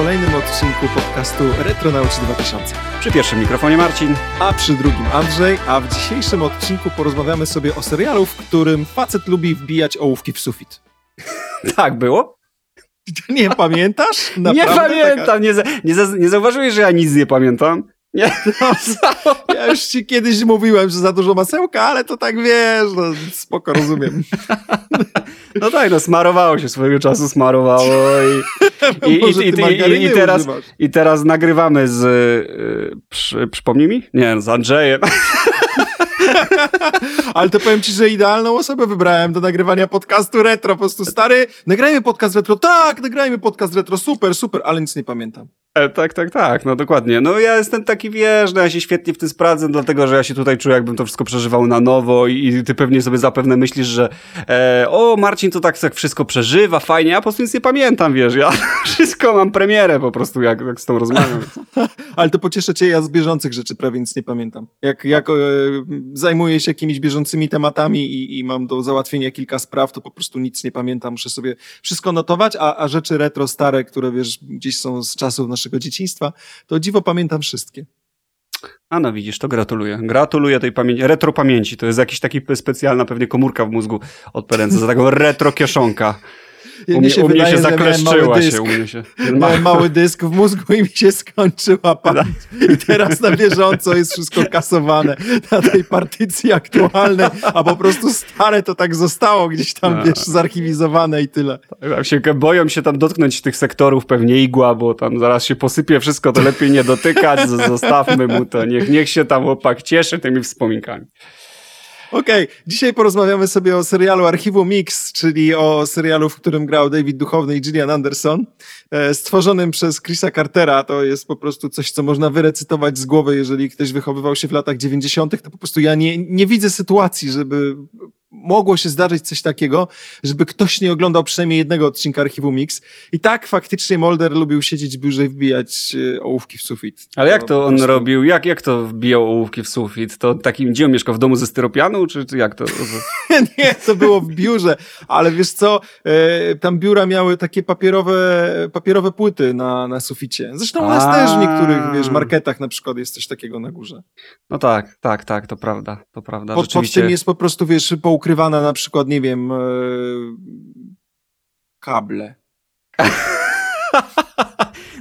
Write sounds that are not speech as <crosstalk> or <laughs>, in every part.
kolejnym odcinku podcastu Retronauci 2000. Przy pierwszym mikrofonie Marcin. A przy drugim Andrzej, a w dzisiejszym odcinku porozmawiamy sobie o serialu, w którym facet lubi wbijać ołówki w sufit. <laughs> Tak było? Nie pamiętasz? Naprawdę nie pamiętam, taka... nie, za, nie, za, nie zauważyłeś, że ja nic nie pamiętam? Nie. No, <laughs> ja już ci kiedyś mówiłem, że za dużo masełka, ale to tak wiesz, no, spoko, rozumiem. <laughs> No tak, no smarowało się swojego czasu, smarowało i, <laughs> i, i, i, i, teraz, i teraz nagrywamy z, yy, przy, przypomnij mi? Nie, z Andrzejem. <laughs> Ale to powiem ci, że idealną osobę wybrałem do nagrywania podcastu retro. Po prostu stary, nagrajmy podcast retro. Tak, nagrajmy podcast retro. Super, super, ale nic nie pamiętam. E, tak, tak, tak, no dokładnie. No ja jestem taki, wiesz, no ja się świetnie w tym sprawdzę, dlatego, że ja się tutaj czuję, jakbym to wszystko przeżywał na nowo i, i ty pewnie sobie zapewne myślisz, że e, o, Marcin to tak, tak wszystko przeżywa, fajnie, ja po prostu nic nie pamiętam, wiesz, ja <laughs> wszystko mam premierę po prostu, jak, jak z tą rozmawiam. <laughs> Ale to pocieszę cię, ja z bieżących rzeczy prawie nic nie pamiętam. Jak, jak e, zajmuję się jakimiś bieżącymi tematami i, i mam do załatwienia kilka spraw, to po prostu nic nie pamiętam, muszę sobie wszystko notować, a, a rzeczy retro stare, które wiesz, gdzieś są z czasów naszego dzieciństwa, to dziwo pamiętam wszystkie. A no widzisz, to gratuluję. Gratuluję tej pamięci, retro pamięci. To jest jakiś taki specjalna pewnie komórka w mózgu od Perenca, za taką <laughs> retro kieszonka. U, mnie, się, u mnie się zakleszczyła się, u mnie się. <laughs> Miałem mały dysk w mózgu i mi się skończyła <laughs> pamięć. I teraz na bieżąco jest wszystko kasowane na tej partycji aktualnej, a po prostu stare to tak zostało gdzieś tam, no. wiesz, zarchiwizowane i tyle. Tak, się, boją się tam dotknąć tych sektorów pewnie igła, bo tam zaraz się posypie wszystko, to lepiej nie dotykać, zostawmy mu to. Niech, niech się tam chłopak cieszy tymi wspominkami. Okej, okay. dzisiaj porozmawiamy sobie o serialu Archiwum Mix, czyli o serialu, w którym grał David Duchowny i Gillian Anderson, e, stworzonym przez Chrisa Cartera. To jest po prostu coś, co można wyrecytować z głowy, jeżeli ktoś wychowywał się w latach 90., to po prostu ja nie, nie widzę sytuacji, żeby mogło się zdarzyć coś takiego, żeby ktoś nie oglądał przynajmniej jednego odcinka Archiwum Mix. I tak faktycznie Molder lubił siedzieć bliżej wbijać e, ołówki w sufit. Ale jak to on prostu... robił? Jak, jak to wbijał ołówki w sufit? To takim, on mieszkał? W domu ze styropianu? Czy, czy jak to? <laughs> nie, to było w biurze. Ale wiesz co, e, tam biura miały takie papierowe, papierowe płyty na, na suficie. Zresztą u nas też w niektórych, wiesz, marketach na przykład jest coś takiego na górze. No tak, tak, tak, to prawda, to prawda. Pod, pod tym jest po prostu, wiesz, po ukrywane na przykład, nie wiem, e, kable. <laughs>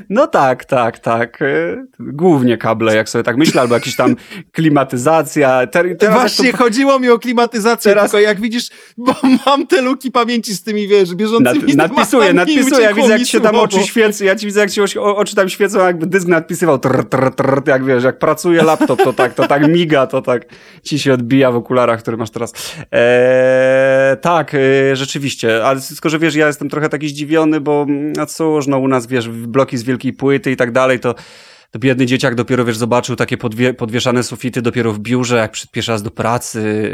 No tak, tak, tak. E, głównie kable, jak sobie tak myślę, albo jakaś tam klimatyzacja. Ter, Właśnie to... chodziło mi o klimatyzację, teraz... tylko jak widzisz, bo mam te luki pamięci z tymi, wiesz, bieżącymi Nad, Nadpisuję, nadpisuję, ja widzę jak się tam oczy świecą, ja ci widzę jak się oczy tam świecą, jakby dysk nadpisywał, trr, trr, trr, jak wiesz, jak pracuje laptop, to tak, to tak miga, to tak ci się odbija w okularach, które masz teraz. Eee, tak, e, rzeczywiście, ale tylko, że wiesz, ja jestem trochę taki zdziwiony, bo a cóż, no u nas, wiesz, bloki z wielkiej płyty i tak dalej, to biedny dzieciak dopiero, wiesz, zobaczył takie podwie, podwieszane sufity dopiero w biurze, jak przed pierwszy raz do pracy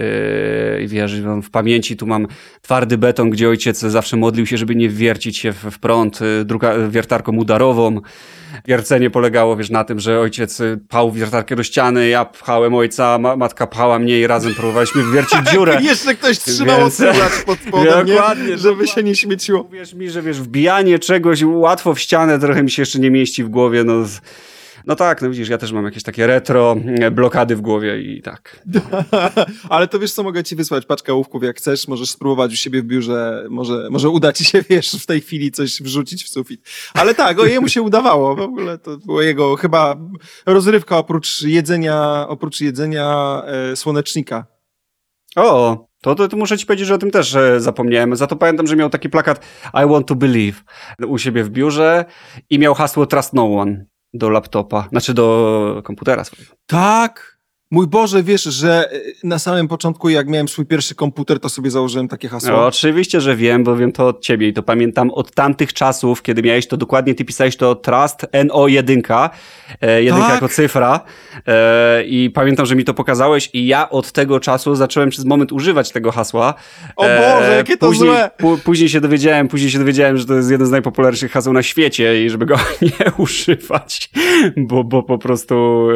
yy, i wiesz, w pamięci tu mam twardy beton, gdzie ojciec zawsze modlił się, żeby nie wiercić się w, w prąd yy, druga, wiertarką udarową. Wiercenie polegało, wiesz, na tym, że ojciec pchał wiertarkę do ściany, ja pchałem ojca, ma, matka pchała mnie i razem próbowaliśmy wywiercić dziurę. Jeszcze ktoś trzymał <laughs> Więc... pod spodem, Dokładnie, żeby się nie śmieciło. Wiesz mi, że wiesz, wbijanie czegoś łatwo w ścianę trochę mi się jeszcze nie mieści w głowie, no no tak, no widzisz, ja też mam jakieś takie retro e, blokady w głowie i tak. <laughs> Ale to wiesz co, mogę ci wysłać paczkę ołówków jak chcesz, możesz spróbować u siebie w biurze, może, może uda ci się, <laughs> wiesz, w tej chwili coś wrzucić w sufit. Ale tak, o jemu się udawało, w ogóle to było jego chyba rozrywka oprócz jedzenia, oprócz jedzenia e, słonecznika. O, to, to, to, muszę ci powiedzieć, że o tym też e, zapomniałem. Za to pamiętam, że miał taki plakat I want to believe u siebie w biurze i miał hasło Trust No One do laptopa, znaczy do komputera swojego. Tak, Mój Boże, wiesz, że e, na samym początku, jak miałem swój pierwszy komputer, to sobie założyłem takie hasło. No, oczywiście, że wiem, bo wiem to od ciebie i to pamiętam od tamtych czasów, kiedy miałeś to dokładnie, ty pisałeś to Trust NO1, e, jedynka tak? jako cyfra e, i pamiętam, że mi to pokazałeś i ja od tego czasu zacząłem przez moment używać tego hasła. O e, Boże, jakie to później, złe! później się dowiedziałem, później się dowiedziałem, że to jest jeden z najpopularniejszych haseł na świecie i żeby go <laughs> nie używać, bo, bo po prostu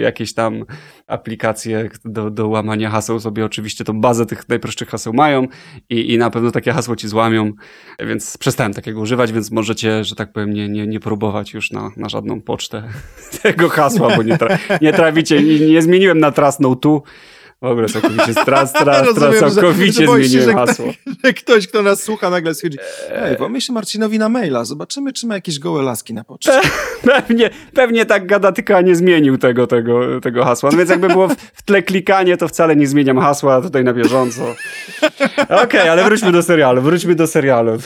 jakieś tam aplikacje do, do łamania haseł sobie oczywiście tą bazę tych najprostszych haseł mają i, i na pewno takie hasło ci złamią, więc przestałem takiego używać, więc możecie, że tak powiem, nie, nie, nie próbować już na, na żadną pocztę <laughs> tego hasła, bo nie, tra nie trawicie, nie, nie zmieniłem na Trust No Tu, w ogóle całkowicie stra, <laughs> stra, stra, całkowicie że, zmieniłem się, hasło. Że, że ktoś, kto nas słucha, nagle stwierdzi, ej, pomyśl Marcinowi na maila, zobaczymy, czy ma jakieś gołe laski na poczcie. <laughs> Pewnie, pewnie tak gada, tylko nie zmienił tego, tego, tego hasła. No więc jakby było w, w tle klikanie, to wcale nie zmieniam hasła tutaj na bieżąco. Okej, okay, ale wróćmy do serialu, wróćmy do serialu.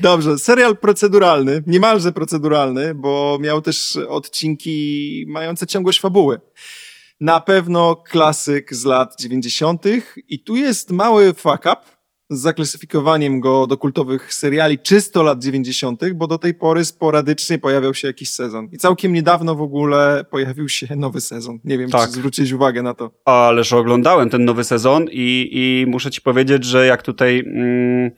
Dobrze, serial proceduralny, niemalże proceduralny, bo miał też odcinki mające ciągłość fabuły na pewno klasyk z lat 90. I tu jest mały fuck up z zaklasyfikowaniem go do kultowych seriali czysto lat 90., bo do tej pory sporadycznie pojawiał się jakiś sezon. I całkiem niedawno w ogóle pojawił się nowy sezon. Nie wiem, tak. czy zwrócić uwagę na to. Ależ oglądałem ten nowy sezon i, i muszę ci powiedzieć, że jak tutaj... Mm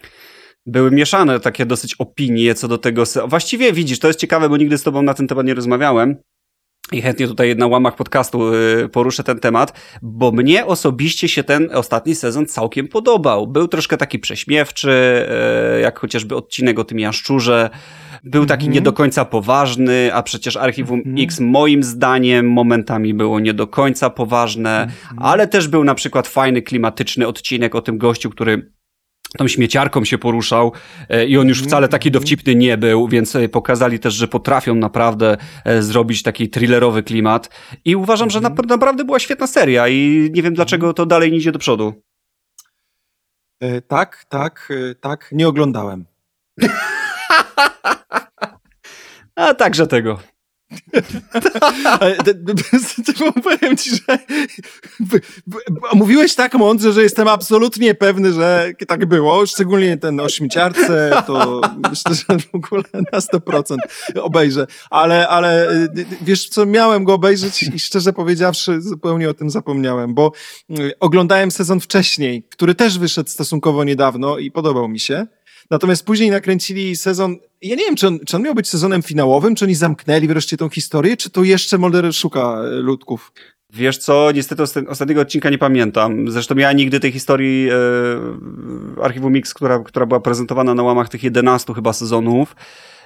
były mieszane takie dosyć opinie co do tego. Właściwie widzisz, to jest ciekawe, bo nigdy z tobą na ten temat nie rozmawiałem. I chętnie tutaj na łamach podcastu y, poruszę ten temat, bo mnie osobiście się ten ostatni sezon całkiem podobał. Był troszkę taki prześmiewczy, y, jak chociażby odcinek o tym jaszczurze. Był taki mm -hmm. nie do końca poważny, a przecież Archiwum mm -hmm. X moim zdaniem momentami było nie do końca poważne, mm -hmm. ale też był na przykład fajny, klimatyczny odcinek o tym gościu, który tą śmieciarką się poruszał e, i on już wcale taki dowcipny nie był, więc e, pokazali też, że potrafią naprawdę e, zrobić taki thrillerowy klimat i uważam, że mhm. naprawdę była świetna seria i nie wiem dlaczego to dalej nie idzie do przodu. tak, tak, tak, nie oglądałem. <laughs> A także tego. Powiem ci, że mówiłeś tak mądrze, że jestem absolutnie pewny, że tak było. Szczególnie ten o to myślę, że w ogóle na 100% obejrzę. Ale, ale wiesz co, miałem go obejrzeć i szczerze powiedziawszy zupełnie o tym zapomniałem, bo oglądałem sezon wcześniej, który też wyszedł stosunkowo niedawno i podobał mi się. Natomiast później nakręcili sezon. Ja nie wiem, czy on, czy on miał być sezonem finałowym, czy oni zamknęli wreszcie tą historię, czy to jeszcze Mulder szuka e, ludków? Wiesz co, niestety ostatniego odcinka nie pamiętam. Zresztą ja nigdy tej historii e, Archiwum Mix, która, która była prezentowana na łamach tych 11 chyba sezonów,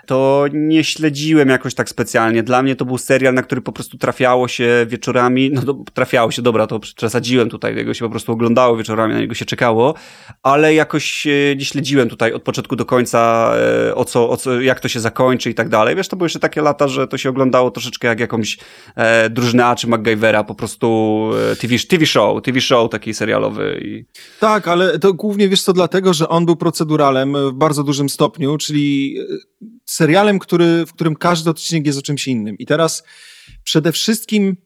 to nie śledziłem jakoś tak specjalnie. Dla mnie to był serial, na który po prostu trafiało się wieczorami, no to trafiało się, dobra, to przesadziłem tutaj, jego się po prostu oglądało wieczorami, na niego się czekało, ale jakoś nie śledziłem tutaj od początku do końca, e, o co, o co, jak to się zakończy i tak dalej. Wiesz, to były jeszcze takie lata, że to się oglądało troszeczkę jak jakąś e, drużynę czy MacGyvera, po prostu e, TV, TV show, TV show taki serialowy. I... Tak, ale to głównie wiesz co, dlatego, że on był proceduralem w bardzo dużym stopniu, czyli e, serialem, który, w którym każdy odcinek jest o czymś innym. I teraz przede wszystkim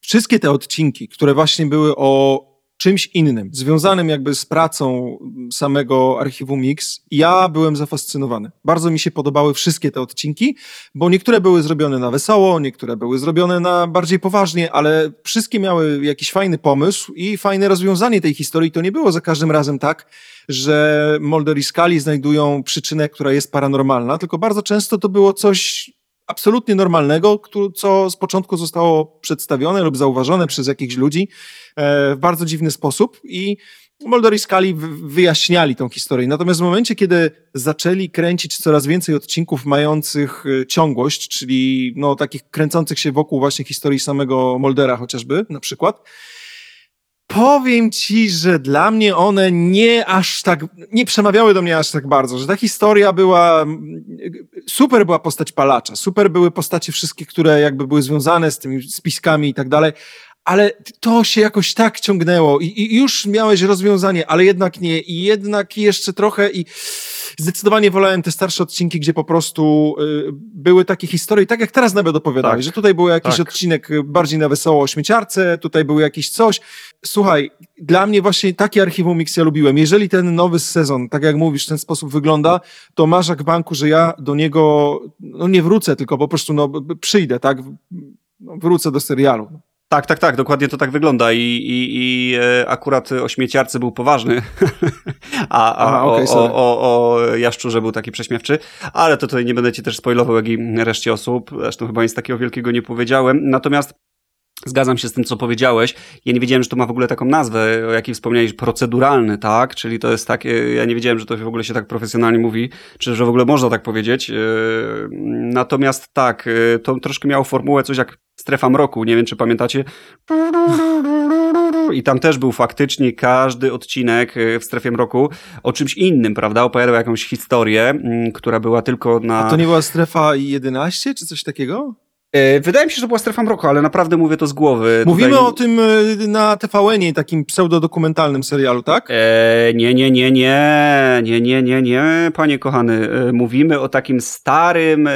wszystkie te odcinki, które właśnie były o czymś innym, związanym jakby z pracą samego archiwum Mix, ja byłem zafascynowany. Bardzo mi się podobały wszystkie te odcinki, bo niektóre były zrobione na wesoło, niektóre były zrobione na bardziej poważnie, ale wszystkie miały jakiś fajny pomysł i fajne rozwiązanie tej historii. To nie było za każdym razem tak, że Mulder i Scully znajdują przyczynę, która jest paranormalna, tylko bardzo często to było coś absolutnie normalnego, co z początku zostało przedstawione lub zauważone przez jakichś ludzi e, w bardzo dziwny sposób i Mulder i Scully wyjaśniali tą historię. Natomiast w momencie, kiedy zaczęli kręcić coraz więcej odcinków mających e, ciągłość, czyli no, takich kręcących się wokół właśnie historii samego Muldera chociażby, na przykład, powiem ci, że dla mnie one nie aż tak, nie przemawiały do mnie aż tak bardzo, że ta historia była, super była postać palacza, super były postacie wszystkie, które jakby były związane z tymi spiskami i tak dalej, ale to się jakoś tak ciągnęło i, i już miałeś rozwiązanie, ale jednak nie i jednak jeszcze trochę i zdecydowanie wolałem te starsze odcinki, gdzie po prostu y, były takie historie, tak jak teraz nawet opowiadałeś, tak, że tutaj był jakiś tak. odcinek bardziej na wesoło o śmieciarce, tutaj był jakiś coś. Słuchaj, dla mnie właśnie takie archiwum Mix ja lubiłem. Jeżeli ten nowy sezon, tak jak mówisz, w ten sposób wygląda, to masz jak banku, że ja do niego no nie wrócę, tylko po prostu no, przyjdę, tak? No, wrócę do serialu. Tak, tak, tak, dokładnie to tak wygląda i, i, i e, akurat o śmieciarce był poważny, <laughs> a, a Aha, okay, o, o, o, jaszczurze był taki prześmiewczy, ale to tutaj nie będę ci też spoilował, jak i reszcie osób, zresztą chyba nic takiego wielkiego nie powiedziałem, natomiast Zgadzam się z tym, co powiedziałeś. Ja nie wiedziałem, że to ma w ogóle taką nazwę, o jakiej wspomniałeś, proceduralny, tak? Czyli to jest takie, ja nie wiedziałem, że to w ogóle się tak profesjonalnie mówi, czy że w ogóle można tak powiedzieć. Yy, natomiast tak, yy, to troszkę miało formułę coś jak strefa mroku, nie wiem, czy pamiętacie. I tam też był faktycznie każdy odcinek yy, w strefie mroku o czymś innym, prawda? Opowiadał jakąś historię, która była tylko na... A to nie była strefa 11 czy coś takiego? E, wydaje mi się, że była strefa mroku, ale naprawdę mówię to z głowy. Mówimy Tutaj... o tym e, na TVN-ie, takim pseudodokumentalnym serialu, tak? E, nie, nie, nie, nie, nie, nie, nie, nie, panie kochany. Mówimy o takim starym...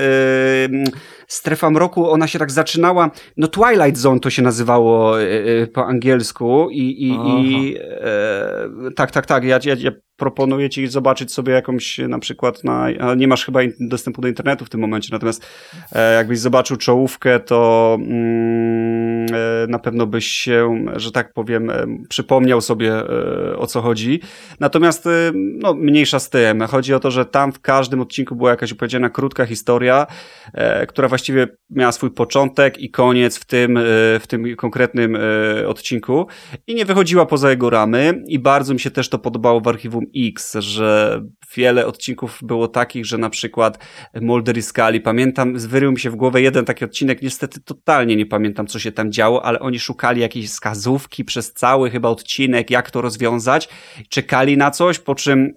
strefa mroku, ona się tak zaczynała, no Twilight Zone to się nazywało e, po angielsku i, i, i e, tak, tak, tak, ja, ja, ja proponuję ci zobaczyć sobie jakąś na przykład na, nie masz chyba dostępu do internetu w tym momencie, natomiast e, jakbyś zobaczył czołówkę, to mm, e, na pewno byś się, że tak powiem, e, przypomniał sobie e, o co chodzi. Natomiast e, no, mniejsza z tym. Chodzi o to, że tam w każdym odcinku była jakaś opowiedziana krótka historia, e, która właściwie miała swój początek i koniec w tym, w tym konkretnym odcinku i nie wychodziła poza jego ramy i bardzo mi się też to podobało w archiwum X, że wiele odcinków było takich, że na przykład Mulder i Scully, pamiętam, wyrył mi się w głowę jeden taki odcinek, niestety totalnie nie pamiętam, co się tam działo, ale oni szukali jakiejś wskazówki przez cały chyba odcinek, jak to rozwiązać, czekali na coś, po czym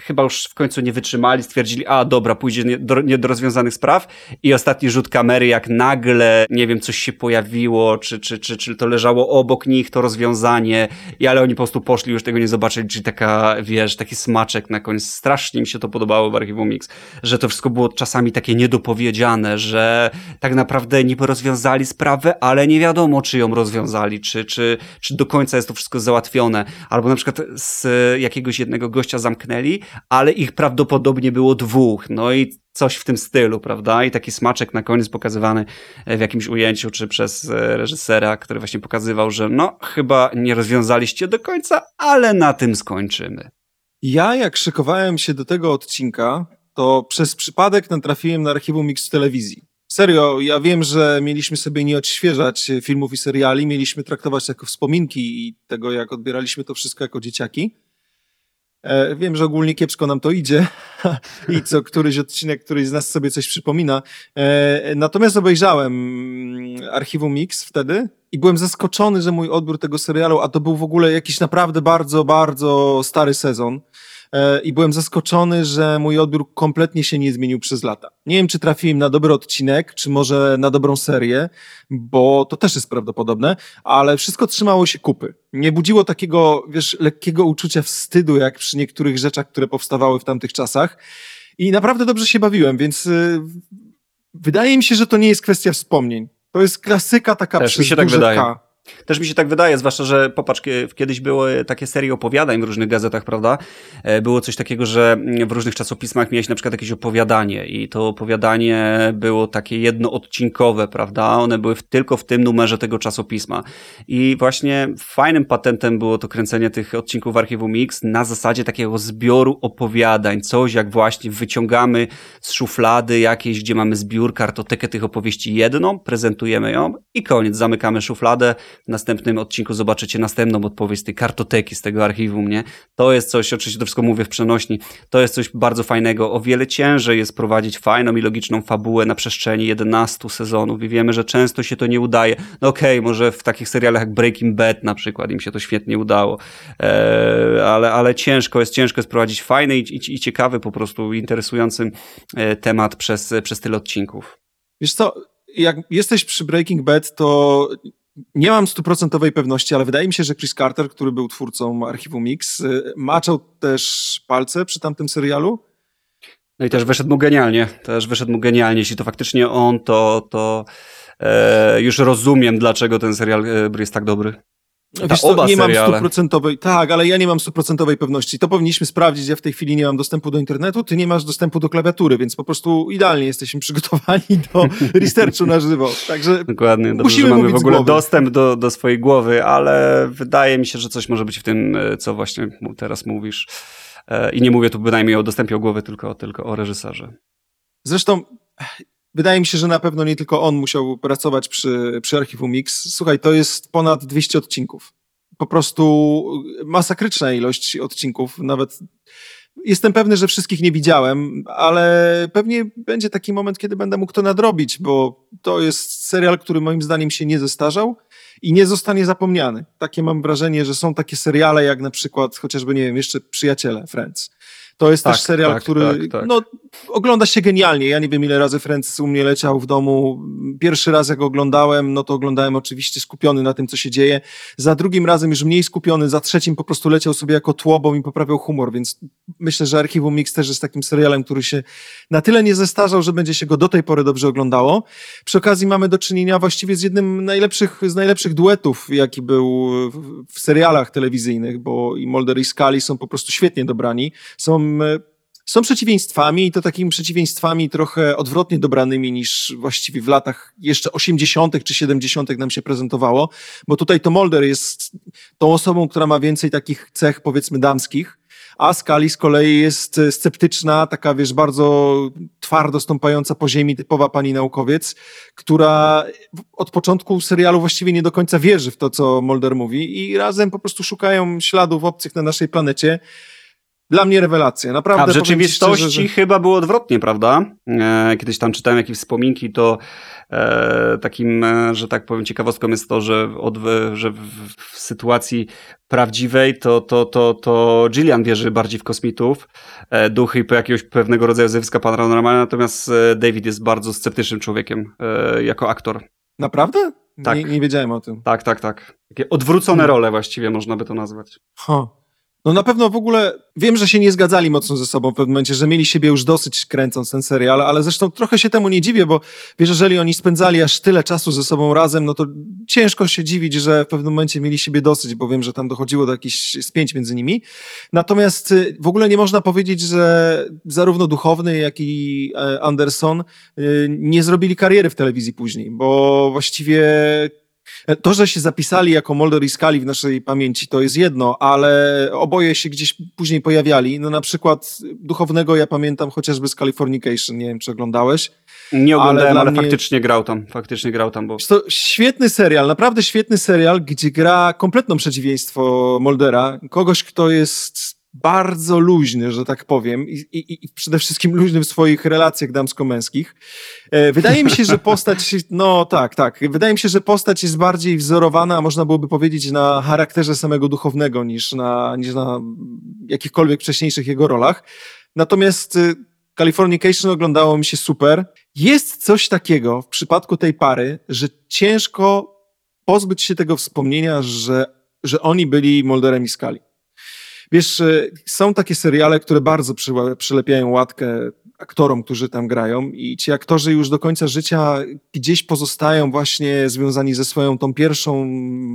chyba już w końcu nie wytrzymali, stwierdzili, a dobra, pójdzie nie do, nie do rozwiązanych spraw. I ostatni rzut kamery, jak nagle, nie wiem, coś się pojawiło, czy, czy, czy, czy to leżało obok nich, to rozwiązanie, i ale oni po prostu poszli, już tego nie zobaczyli, czyli taka, wiesz, taki smaczek na koniec. Strasznie mi się to podobało w Archiwum Mix, że to wszystko było czasami takie niedopowiedziane, że tak naprawdę niby rozwiązali sprawę, ale nie wiadomo, czy ją rozwiązali, czy, czy, czy do końca jest to wszystko załatwione, albo na przykład z jakiegoś jednego gościa zamknęli, ale ich prawdopodobnie było dwóch, no i coś w tym stylu, prawda? I taki smaczek na koniec pokazywany w jakimś ujęciu, czy przez e, reżysera, który właśnie pokazywał, że no, chyba nie rozwiązaliście do końca, ale na tym skończymy. Ja, jak szykowałem się do tego odcinka, to przez przypadek natrafiłem na archiwum Mix telewizji. Serio, ja wiem, że mieliśmy sobie nie odświeżać filmów i seriali, mieliśmy traktować jako wspominki i tego, jak odbieraliśmy to wszystko jako dzieciaki. E, wiem, że ogólnie kiepsko nam to idzie <laughs> i co któryś odcinek, któryś z nas sobie coś przypomina. E, natomiast obejrzałem mm, Archiwum Mix wtedy i byłem zaskoczony, że mój odbiór tego serialu, a to był w ogóle jakiś naprawdę bardzo, bardzo stary sezon, i byłem zaskoczony, że mój odbiór kompletnie się nie zmienił przez lata. Nie wiem, czy trafiłem na dobry odcinek, czy może na dobrą serię, bo to też jest prawdopodobne, ale wszystko trzymało się kupy. Nie budziło takiego, wiesz, lekkiego uczucia wstydu, jak przy niektórych rzeczach, które powstawały w tamtych czasach. I naprawdę dobrze się bawiłem, więc yy, wydaje mi się, że to nie jest kwestia wspomnień. To jest klasyka taka Też przez mi się tak wydaje. K. Też mi się tak wydaje, zwłaszcza, że popatrz, kiedyś były takie serie opowiadań w różnych gazetach, prawda? E, było coś takiego, że w różnych czasopismach miałeś na przykład jakieś opowiadanie i to opowiadanie było takie jednoodcinkowe, prawda? One były tylko w tym numerze tego czasopisma. I właśnie fajnym patentem było to kręcenie tych odcinków w Archiwum Mix na zasadzie takiego zbioru opowiadań. Coś jak właśnie wyciągamy z szuflady jakiejś, gdzie mamy zbiór, kartotekę tych opowieści jedną, prezentujemy ją i koniec, zamykamy szufladę, w następnym odcinku zobaczycie następną odpowiedź z tej kartoteki, z tego archiwum, nie? To jest coś, oczywiście to wszystko mówię w przenośni, to jest coś bardzo fajnego. O wiele ciężej jest prowadzić fajną i logiczną fabułę na przestrzeni 11 sezonów i wiemy, że często się to nie udaje. No okej, okay, może w takich serialach jak Breaking Bad na przykład im się to świetnie udało, eee, ale, ale ciężko jest, ciężko jest prowadzić fajny i, i, i ciekawy po prostu, interesujący e, temat przez, przez tyle odcinków. Wiesz co, jak jesteś przy Breaking Bad, to nie mam stuprocentowej pewności, ale wydaje mi się, że Chris Carter, który był twórcą Archiwum Mix, y, maczał też palce przy tamtym serialu. No i też wyszedł mu genialnie, też wyszedł mu genialnie. Jeśli to faktycznie on, to, to e, już rozumiem, dlaczego ten serial e, jest tak dobry. Wiesz co, nie seriale. mam stuprocentowej, tak, ale ja nie mam stuprocentowej pewności. To powinniśmy sprawdzić. Ja w tej chwili nie mam dostępu do internetu, ty nie masz dostępu do klawiatury, więc po prostu idealnie jesteśmy przygotowani <laughs> do researchu na żywo. Także Dokładnie, dobrze, musimy że mamy w ogóle dostęp do, do swojej głowy, ale wydaje mi się, że coś może być w tym, e, co właśnie teraz mówisz. E, I nie mówię tu bynajmniej o dostępie o głowy, tylko, tylko o reżyserze. Zresztą wydaje mi się, że na pewno nie tylko on musiał pracować przy, przy archiwum Mix. Słuchaj, to jest ponad 200 odcinków. Po prostu masakryczna ilość odcinków, nawet Jestem pewny, że wszystkich nie widziałem, ale pewnie będzie taki moment, kiedy będę mógł to nadrobić, bo to jest serial, który moim zdaniem się nie zestarzał i nie zostanie zapomniany. Takie mam wrażenie, że są takie seriale jak na przykład chociażby, nie wiem, jeszcze Przyjaciele, Friends. To jest Tak, też serial, tak, który tak, tak. No, ogląda się genialnie. Ja nie wiem, ile razy Friends u mnie leciał w domu. Pierwszy raz, jak oglądałem, no to oglądałem oczywiście skupiony na tym, co się dzieje. Za drugim razem już mniej skupiony, za trzecim po prostu leciał sobie jako tło, bo mi poprawiał humor, więc myślę, że Archiwum Mix też jest takim serialem, który się na tyle nie zestarzał, że będzie się go do tej pory dobrze oglądało. Przy okazji mamy do czynienia właściwie z jednym najlepszych, z najlepszych duetów, jaki był w, w serialach telewizyjnych, bo i Mulder i Scully są po prostu świetnie dobrani. Są są przeciwieństwami i to takimi przeciwieństwami trochę odwrotnie dobranymi niż właściwie w latach jeszcze 80. czy 70. nam się prezentowało, bo tutaj to Mulder jest tą osobą, która ma więcej takich cech powiedzmy damskich, a Skali z kolei jest e, sceptyczna, taka wiesz, bardzo twardo stąpająca po ziemi, typowa pani naukowiec, która od początku serialu właściwie nie do końca wierzy w to, co Mulder mówi i razem po prostu szukają śladów obcych na naszej planecie. Dla mnie rewelacja, naprawdę. A w rzeczywistości szczerze, że- chyba było odwrotnie, prawda? E, kiedyś tam czytałem jakieś wspominki, to e, takim, e, że tak powiem, ciekawostką jest to, że, od, że w, w sytuacji prawdziwej to, to, to, to Gillian wierzy bardziej w kosmitów, e, duchy i po jakiegoś pewnego rodzaju zjawiska paranormalne, natomiast e, David jest bardzo sceptycznym człowiekiem e, jako aktor. Naprawdę? Tak. Nie, nie wiedziałem o tym. Tak, tak, tak. Takie odwrócone Hmm. role właściwie można by to nazwać. Ha. No na pewno w ogóle wiem, że się nie zgadzali mocno ze sobą w pewnym momencie, że mieli siebie już dosyć kręcąc ten serial, ale zresztą trochę się temu nie dziwię, bo wiesz, jeżeli oni spędzali aż tyle czasu ze sobą razem, no to ciężko się dziwić, że w pewnym momencie mieli siebie dosyć, bo wiem, że tam dochodziło do jakichś spięć między nimi. Natomiast y, w ogóle nie można powiedzieć, że zarówno Duchowny, jak i e, Anderson y, nie zrobili kariery w telewizji później, bo właściwie to, że się zapisali jako Mulder i Scully w naszej pamięci, to jest jedno, ale oboje się gdzieś później pojawiali. No na przykład duchownego ja pamiętam chociażby z Californication, nie wiem czy oglądałeś. Nie oglądałem, dla ale, mnie- faktycznie grał tam, faktycznie grał tam, bo To świetny serial, naprawdę świetny serial, gdzie gra kompletną przeciwieństwo Muldera. Kogoś, kto jest bardzo luźny, że tak powiem, i, i, i przede wszystkim luźny w swoich relacjach damsko-męskich. E, Wydaje mi się, że postać, no tak, tak, wydaje mi się, że postać jest bardziej wzorowana, można byłoby powiedzieć, na charakterze samego duchownego niż na, niż na jakichkolwiek wcześniejszych jego rolach. Natomiast y, Californication oglądało mi się super. Jest coś takiego w przypadku tej pary, że ciężko pozbyć się tego wspomnienia, że, że oni byli Mulderem i Scully. Wiesz, y, są takie seriale, które bardzo przylepiają łatkę aktorom, którzy tam grają i ci aktorzy już do końca życia gdzieś pozostają właśnie związani ze swoją tą pierwszą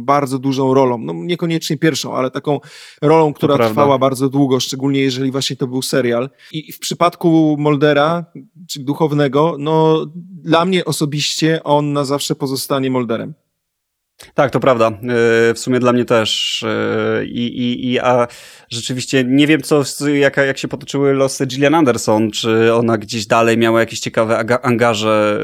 bardzo dużą rolą. No niekoniecznie pierwszą, ale taką rolą, która trwała bardzo długo, szczególnie jeżeli właśnie to był serial. I w przypadku Moldera, czy duchownego, no dla mnie osobiście on na zawsze pozostanie Molderem. Tak, to prawda. Yy, W sumie dla mnie też. Yy, I, i, i a rzeczywiście nie wiem, co, jak, jak się potoczyły losy Gillian Anderson, czy ona gdzieś dalej miała jakieś ciekawe angaże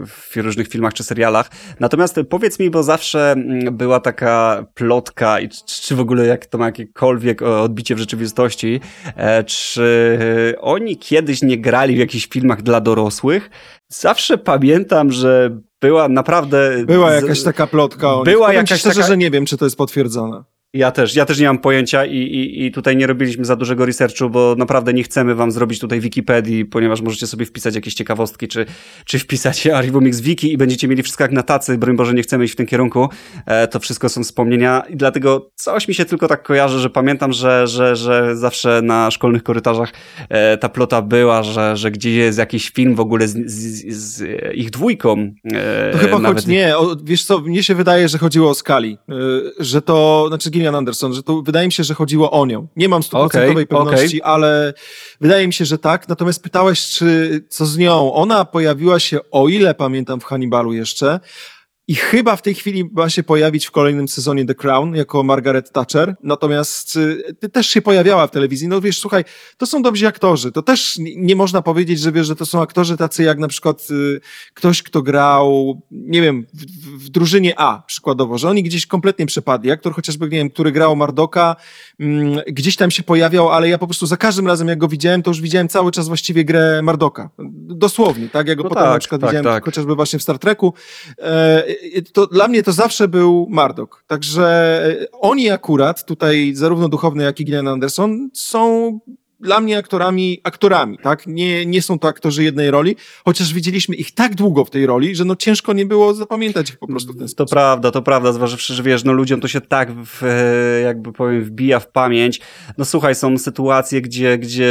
yy, w różnych filmach czy serialach. Natomiast powiedz mi, bo zawsze mm, była taka plotka, i czy, w ogóle jak to ma jakiekolwiek e, odbicie w rzeczywistości, e, czy oni kiedyś nie grali w jakichś filmach dla dorosłych? Zawsze pamiętam, że była naprawdę... Była jakaś taka plotka. o. Była jakaś szczerze, taka- że nie wiem, czy to jest potwierdzone. Ja też, ja też nie mam pojęcia i, i, i tutaj nie robiliśmy za dużego researchu, bo naprawdę nie chcemy wam zrobić tutaj Wikipedii, ponieważ możecie sobie wpisać jakieś ciekawostki, czy, czy wpisać <laughs> Archiwum X Wiki i będziecie mieli wszystko jak na tacy, broń Boże, nie chcemy iść w tym kierunku. E, to wszystko są wspomnienia i dlatego coś mi się tylko tak kojarzy, że pamiętam, że, że, że zawsze na szkolnych korytarzach e, ta plota była, że, że gdzieś jest jakiś film w ogóle z, z, z ich dwójką. E, To chyba nawet- choć nie, o, wiesz co, mnie się wydaje, że chodziło o Skali, y, że to, znaczy Gillian Anderson, że to wydaje mi się, że chodziło o nią. Nie mam stuprocentowej Okej, pewności, ale wydaje mi się, że tak. Natomiast pytałeś, czy co z nią? Ona pojawiła się, o ile pamiętam, w Hannibalu jeszcze. I chyba w tej chwili ma się pojawić w kolejnym sezonie The Crown jako Margaret Thatcher, natomiast y, też się pojawiała w telewizji. No wiesz, słuchaj, to są dobrzy aktorzy, to też nie można powiedzieć, że wiesz, że to są aktorzy tacy jak na przykład y, ktoś, kto grał, nie wiem, w, w drużynie A przykładowo, że oni gdzieś kompletnie przepadli. Aktor chociażby, nie wiem, który grał Mardoka, mm, gdzieś tam się pojawiał, ale ja po prostu za każdym razem, jak go widziałem, to już widziałem cały czas właściwie grę Mardoka. Dosłownie, tak? Jak go no potem tak, na przykład tak, widziałem tak. chociażby właśnie w Star Treku. E, to dla mnie to zawsze był Mardok. Także e, oni akurat, tutaj zarówno duchowny, jak i Gillian Anderson, są dla mnie aktorami, aktorami, tak? Nie, nie są to aktorzy jednej roli, chociaż widzieliśmy ich tak długo w tej roli, że no ciężko nie było zapamiętać ich po prostu w ten. To prawda, to prawda, zważywszy, że wiesz, no ludziom to się tak w, e, jakby powiem wbija w pamięć. No słuchaj, są sytuacje, gdzie, gdzie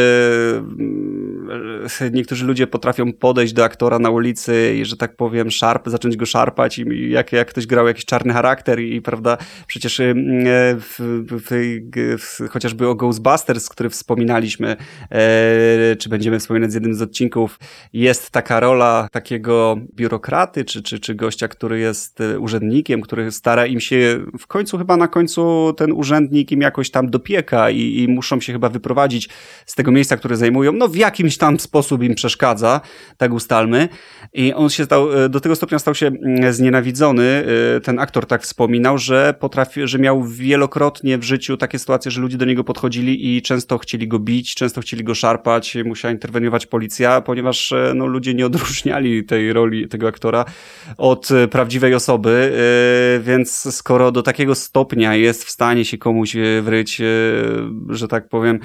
niektórzy ludzie potrafią podejść do aktora na ulicy i, że tak powiem, szarp, zacząć go szarpać i jak, jak ktoś grał jakiś czarny charakter i, prawda, przecież mm, e, w, w, w, chociażby o Ghostbusters, który wspominaliśmy, e, czy będziemy wspominać z jednym z odcinków, jest taka rola takiego biurokraty, czy, czy, czy gościa, który jest e, urzędnikiem, który stara im się, w końcu chyba na końcu ten urzędnik im jakoś tam dopieka i, i muszą się chyba wyprowadzić z tego miejsca, które zajmują, no w jakimś tam sposób im przeszkadza, tak ustalmy. I on się stał, e, do tego stopnia stał się mm, znienawidzony, e, ten aktor tak wspominał, że potrafi, że miał wielokrotnie w życiu takie sytuacje, że ludzie do niego podchodzili i często chcieli go bić, często chcieli go szarpać, musiała interweniować policja, ponieważ e, no, ludzie nie odróżniali tej roli tego aktora od prawdziwej osoby, więc skoro do takiego stopnia jest w stanie się komuś wryć, że tak powiem,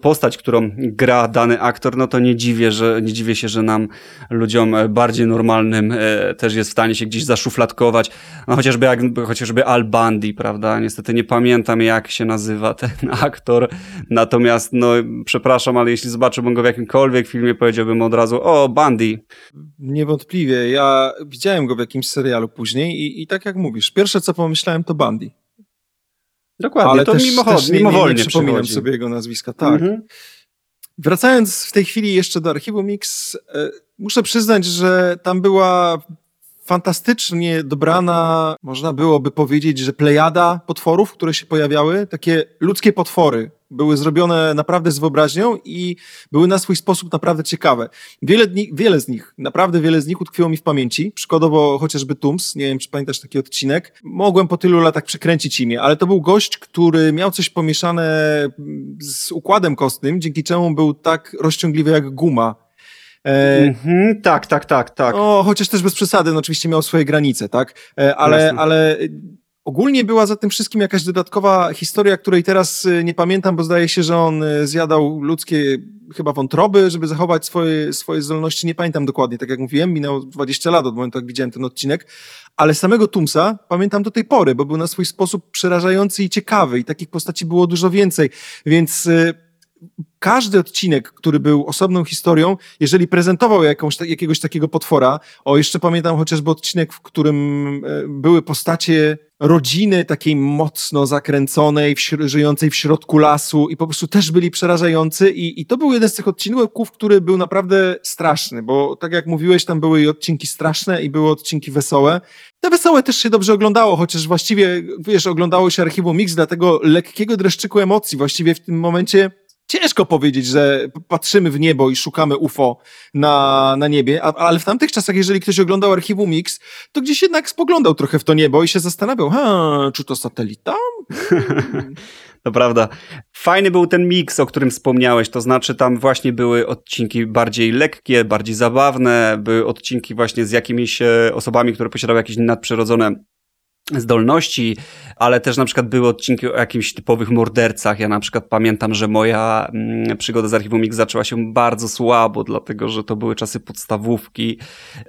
postać, którą gra dany aktor, no to nie dziwię, że, nie dziwię się, że nam ludziom bardziej normalnym też jest w stanie się gdzieś zaszufladkować, no chociażby jak, chociażby Al Bundy, prawda? Niestety nie pamiętam jak się nazywa ten <laughs> aktor, natomiast no przepraszam, ale jeśli zobaczyłbym go w jakimkolwiek filmie, powiedziałbym od razu, o, Bandy. Niewątpliwie. Ja widziałem go w jakimś serialu później i, i tak jak mówisz, pierwsze co pomyślałem to Bandy. Dokładnie, ale to też, mimochodnie, też nie, mimowolnie nie, nie przypominam sobie jego nazwiska, tak. Mhm. Wracając w tej chwili jeszcze do archiwum Mix, e, muszę przyznać, że tam była fantastycznie dobrana, można byłoby powiedzieć, że plejada potworów, które się pojawiały, takie ludzkie potwory, były zrobione naprawdę z wyobraźnią i były na swój sposób naprawdę ciekawe. Wiele, dni, wiele z nich, naprawdę wiele z nich utkwiło mi w pamięci. Przykładowo chociażby Tums, nie wiem czy pamiętasz taki odcinek. Mogłem po tylu latach przekręcić imię, ale to był gość, który miał coś pomieszane z układem kostnym, dzięki czemu był tak rozciągliwy jak guma. E, mm-hmm, tak, tak, tak, tak. O, chociaż też bez przesady, no oczywiście miał swoje granice, tak? E, ale, ale Ogólnie była za tym wszystkim jakaś dodatkowa historia, której teraz y, nie pamiętam, bo zdaje się, że on y, zjadał ludzkie chyba wątroby, żeby zachować swoje, swoje zdolności. Nie pamiętam dokładnie, tak jak mówiłem, minęło 20 lat od momentu, jak widziałem ten odcinek, ale samego Tumsa pamiętam do tej pory, bo był na swój sposób przerażający i ciekawy i takich postaci było dużo więcej, więc y, każdy odcinek, który był osobną historią, jeżeli prezentował jakąś, jakiegoś takiego potwora, o jeszcze pamiętam chociażby odcinek, w którym e, były postacie rodziny takiej mocno zakręconej, w, żyjącej w środku lasu i po prostu też byli przerażający i, i to był jeden z tych odcinków, który był naprawdę straszny, bo tak jak mówiłeś, tam były i odcinki straszne i były odcinki wesołe. Te wesołe też się dobrze oglądało, chociaż właściwie, wiesz, oglądało się archiwum Mix, dlatego lekkiego dreszczyku emocji właściwie w tym momencie ciężko powiedzieć, że patrzymy w niebo i szukamy UFO na, na niebie, a, ale w tamtych czasach, jeżeli ktoś oglądał archiwum Mix, to gdzieś jednak spoglądał trochę w to niebo i się zastanawiał, ha, czy to satelita? <laughs> To prawda. Fajny był ten miks, o którym wspomniałeś, to znaczy tam właśnie były odcinki bardziej lekkie, bardziej zabawne, były odcinki właśnie z jakimiś e, osobami, które posiadały jakieś nadprzyrodzone zdolności, ale też na przykład były odcinki o jakimś typowych mordercach. Ja na przykład pamiętam, że moja mm, przygoda z Archiwum zaczęła się bardzo słabo, dlatego że to były czasy podstawówki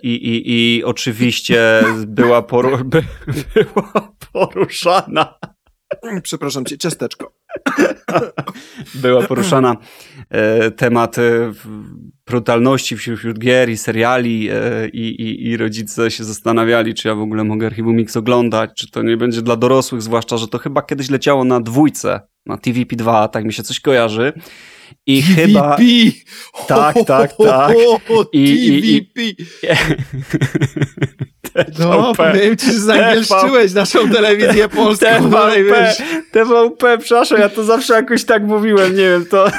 i, i, i oczywiście była, poru <laughs> by, była poruszana Przepraszam cię, ciasteczko. Była poruszana temat e, brutalności wśród, wśród gier i seriali e, i, i, i rodzice się zastanawiali, czy ja w ogóle mogę Archiwum Mix oglądać, czy to nie będzie dla dorosłych, zwłaszcza, że to chyba kiedyś leciało na dwójce, na TVP2, tak mi się coś kojarzy. I TVP. chyba. <laughs> Tak, tak, tak. I, TVP. I, i... <laughs> No, powiem ci, że zangielszczyłeś naszą telewizję polską. TVP, TVP, przepraszam, ja to zawsze jakoś tak mówiłem, nie wiem, to. <laughs>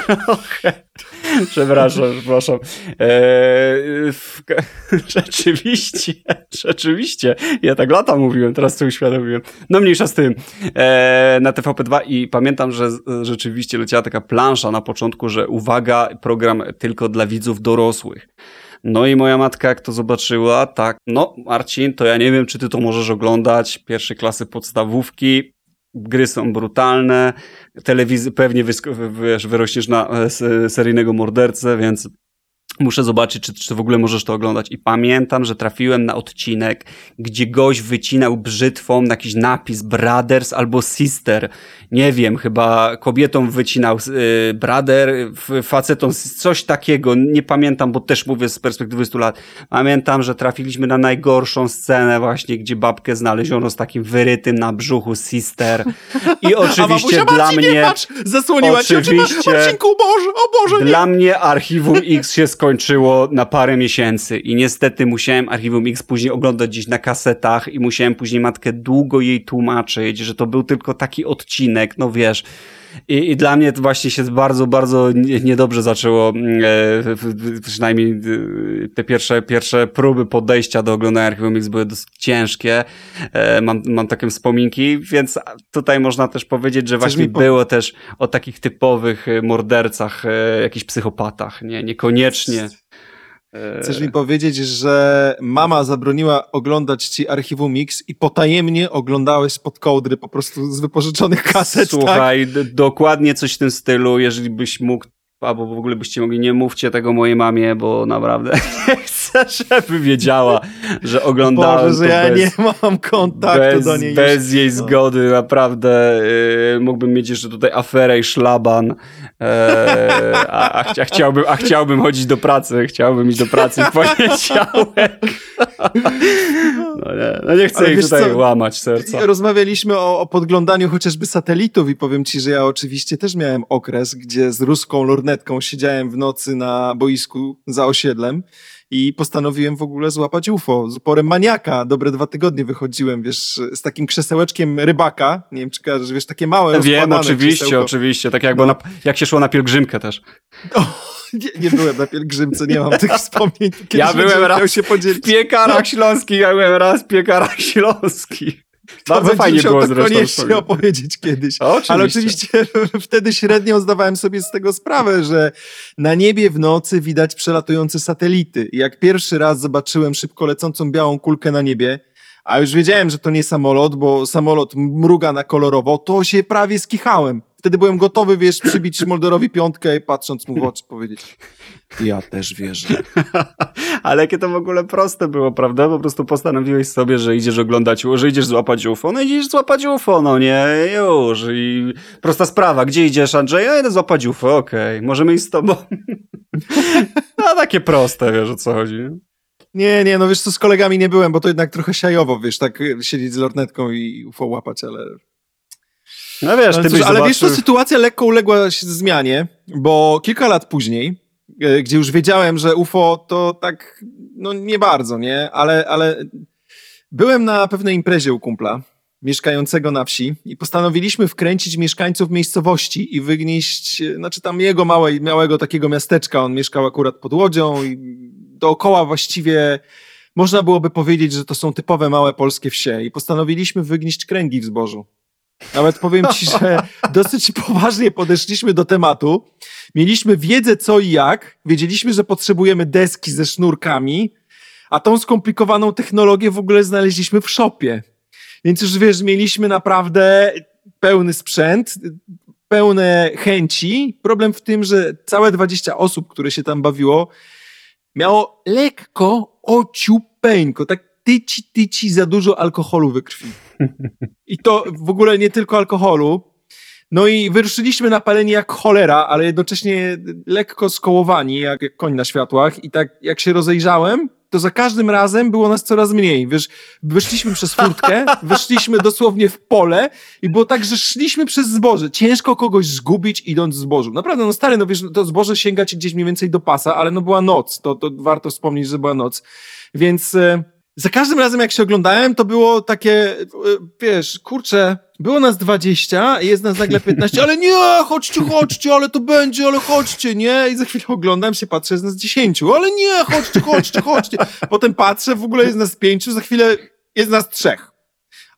Przepraszam, przepraszam. Eee, w... <laughs> rzeczywiście, <laughs> rzeczywiście. Ja tak lata mówiłem, teraz to uświadomiłem. No mniejsza z tym. Eee, na TVP2 i pamiętam, że rzeczywiście leciała taka plansza na początku, że uwaga, program tylko dla widzów dorosłych. No i moja matka, jak to zobaczyła, tak, no Marcin, to ja nie wiem, czy ty to możesz oglądać, pierwszej klasy podstawówki, gry są brutalne, telewizja pewnie wyrośniesz na e, seryjnego mordercę, więc Muszę zobaczyć, czy, czy w ogóle możesz to oglądać. I pamiętam, że trafiłem na odcinek, gdzie gość wycinał brzytwą jakiś napis Brothers albo Sister. Nie wiem, chyba kobietom wycinał y, brother, facetom coś takiego. Nie pamiętam, bo też mówię z perspektywy 100 lat. Pamiętam, że trafiliśmy na najgorszą scenę właśnie, gdzie babkę znaleziono z takim wyrytym na brzuchu Sister. I <laughs> oczywiście dla Marcin, mnie... Nie patrz, zasłoniła oczywiście, cię Marcinku, Boże, o Boże, Dla nie. mnie Archiwum X się skończyło skończyło na parę miesięcy i niestety musiałem Archiwum X później oglądać gdzieś na kasetach i musiałem później matkę długo jej tłumaczyć, że to był tylko taki odcinek, no wiesz. I, I, dla mnie to właśnie się bardzo, bardzo niedobrze zaczęło, mm, e, przynajmniej e, te pierwsze, pierwsze próby podejścia do oglądania Archiwum X były dosyć ciężkie. E, mam, mam takie wspominki, więc tutaj można też powiedzieć, że Chcesz właśnie było też o takich typowych mordercach, jakichś psychopatach, nie, niekoniecznie. Chcesz mi powiedzieć, że mama zabroniła oglądać ci Archiwum Mix i potajemnie oglądałeś spod kołdry po prostu z wypożyczonych kaset, tak? Słuchaj, tak? dokładnie coś w tym stylu, jeżeli byś mógł albo w ogóle byście mogli, nie mówcie tego mojej mamie, bo naprawdę <laughs> chcę, żeby wiedziała, że oglądałem Boże, że ja bez, nie mam kontaktu bez, do niej. Bez już. jej no. zgody, naprawdę yy, mógłbym mieć jeszcze tutaj aferę i szlaban, yy, a, a, a, chciałbym, a chciałbym chodzić do pracy, chciałbym iść do pracy w poniedziałek. <laughs> No nie, no nie chcę Ale jej tutaj co, łamać serca. Rozmawialiśmy o, o podglądaniu chociażby satelitów i powiem ci, że ja oczywiście też miałem okres, gdzie z ruską lornetką siedziałem w nocy na boisku za osiedlem i postanowiłem w ogóle złapać UFO. Z uporem maniaka. Dobre dwa tygodnie wychodziłem, wiesz, z takim krzesełeczkiem rybaka. Nie wiem, czy kojarzysz, wiesz, takie małe Wiem, oczywiście, krzesełko. oczywiście. Tak jakby no. na, jak się szło na pielgrzymkę też. O, nie, nie, byłem na pielgrzymce, nie mam tych wspomnień. Kiedyś ja byłem raz się podzielić. w piekarach śląskich, ja byłem raz w piekarach śląskich. Bardzo fajnie było to zresztą. koniecznie opowiedzieć kiedyś. Oczywiście. Ale oczywiście <laughs> wtedy średnio zdawałem sobie z tego sprawę, że na niebie w nocy widać przelatujące satelity. I jak pierwszy raz zobaczyłem szybko lecącą białą kulkę na niebie, a już wiedziałem, że to nie samolot, bo samolot mruga na kolorowo, to się prawie skichałem. Wtedy byłem gotowy, wiesz, przybić Moldorowi piątkę i patrząc mu w oczy powiedzieć. Ja też wierzę. <laughs> Ale jakie to w ogóle proste było, prawda? Po prostu postanowiłeś sobie, że idziesz oglądać, że idziesz złapać UFO, no idziesz złapać UFO, no nie, już. I prosta sprawa, gdzie idziesz, Andrzej? Ja idę złapać UFO, okej, okay. możemy iść z tobą. <laughs> no takie proste, wiesz o co chodzi. Nie, nie, no wiesz co, z kolegami nie byłem, bo to jednak trochę siajowo, wiesz, tak siedzieć z lornetką i UFO łapać, ale... No wiesz, ty ale, ale wiesz co, sytuacja lekko uległa zmianie, bo kilka lat później, e, gdzie już wiedziałem, że UFO to tak, no nie bardzo, nie, ale, ale byłem na pewnej imprezie u kumpla, mieszkającego na wsi i postanowiliśmy wkręcić mieszkańców miejscowości i wygnieść, znaczy tam jego małej, małego takiego miasteczka, on mieszkał akurat pod Łodzią i dookoła właściwie można byłoby powiedzieć, że to są typowe małe polskie wsie i postanowiliśmy wygnieść kręgi w zbożu. Nawet powiem ci, że <laughs> dosyć poważnie podeszliśmy do tematu. Mieliśmy wiedzę co i jak, wiedzieliśmy, że potrzebujemy deski ze sznurkami, a tą skomplikowaną technologię w ogóle znaleźliśmy w shopie. Więc już wiesz, mieliśmy naprawdę pełny sprzęt, pełne chęci. Problem w tym, że całe 20 osób, które się tam bawiło, miało lekko ociupeńko, tak tyci, tyci za dużo alkoholu we krwi. I to w ogóle nie tylko alkoholu. No i wyruszyliśmy napaleni jak cholera, ale jednocześnie lekko skołowani, jak, jak koń na światłach. I tak jak się rozejrzałem, to za każdym razem było nas coraz mniej. Wiesz, wyszliśmy przez furtkę, <laughs> wyszliśmy dosłownie w pole i było tak, że szliśmy przez zboże. Ciężko kogoś zgubić idąc zbożu. Naprawdę, no stary, no wiesz, to zboże sięga ci gdzieś mniej więcej do pasa, ale no była noc. To, to warto wspomnieć, że była noc. Więc... E, za każdym razem jak się oglądałem, to było takie, e, wiesz, kurczę, było nas 20, jest nas nagle 15, ale nie, chodźcie, chodźcie, ale to będzie, ale chodźcie, nie? I za chwilę oglądam się, patrzę, jest nas 10, ale nie, chodźcie, chodźcie, chodźcie. Potem patrzę, w ogóle jest nas 5, za chwilę jest nas trzech.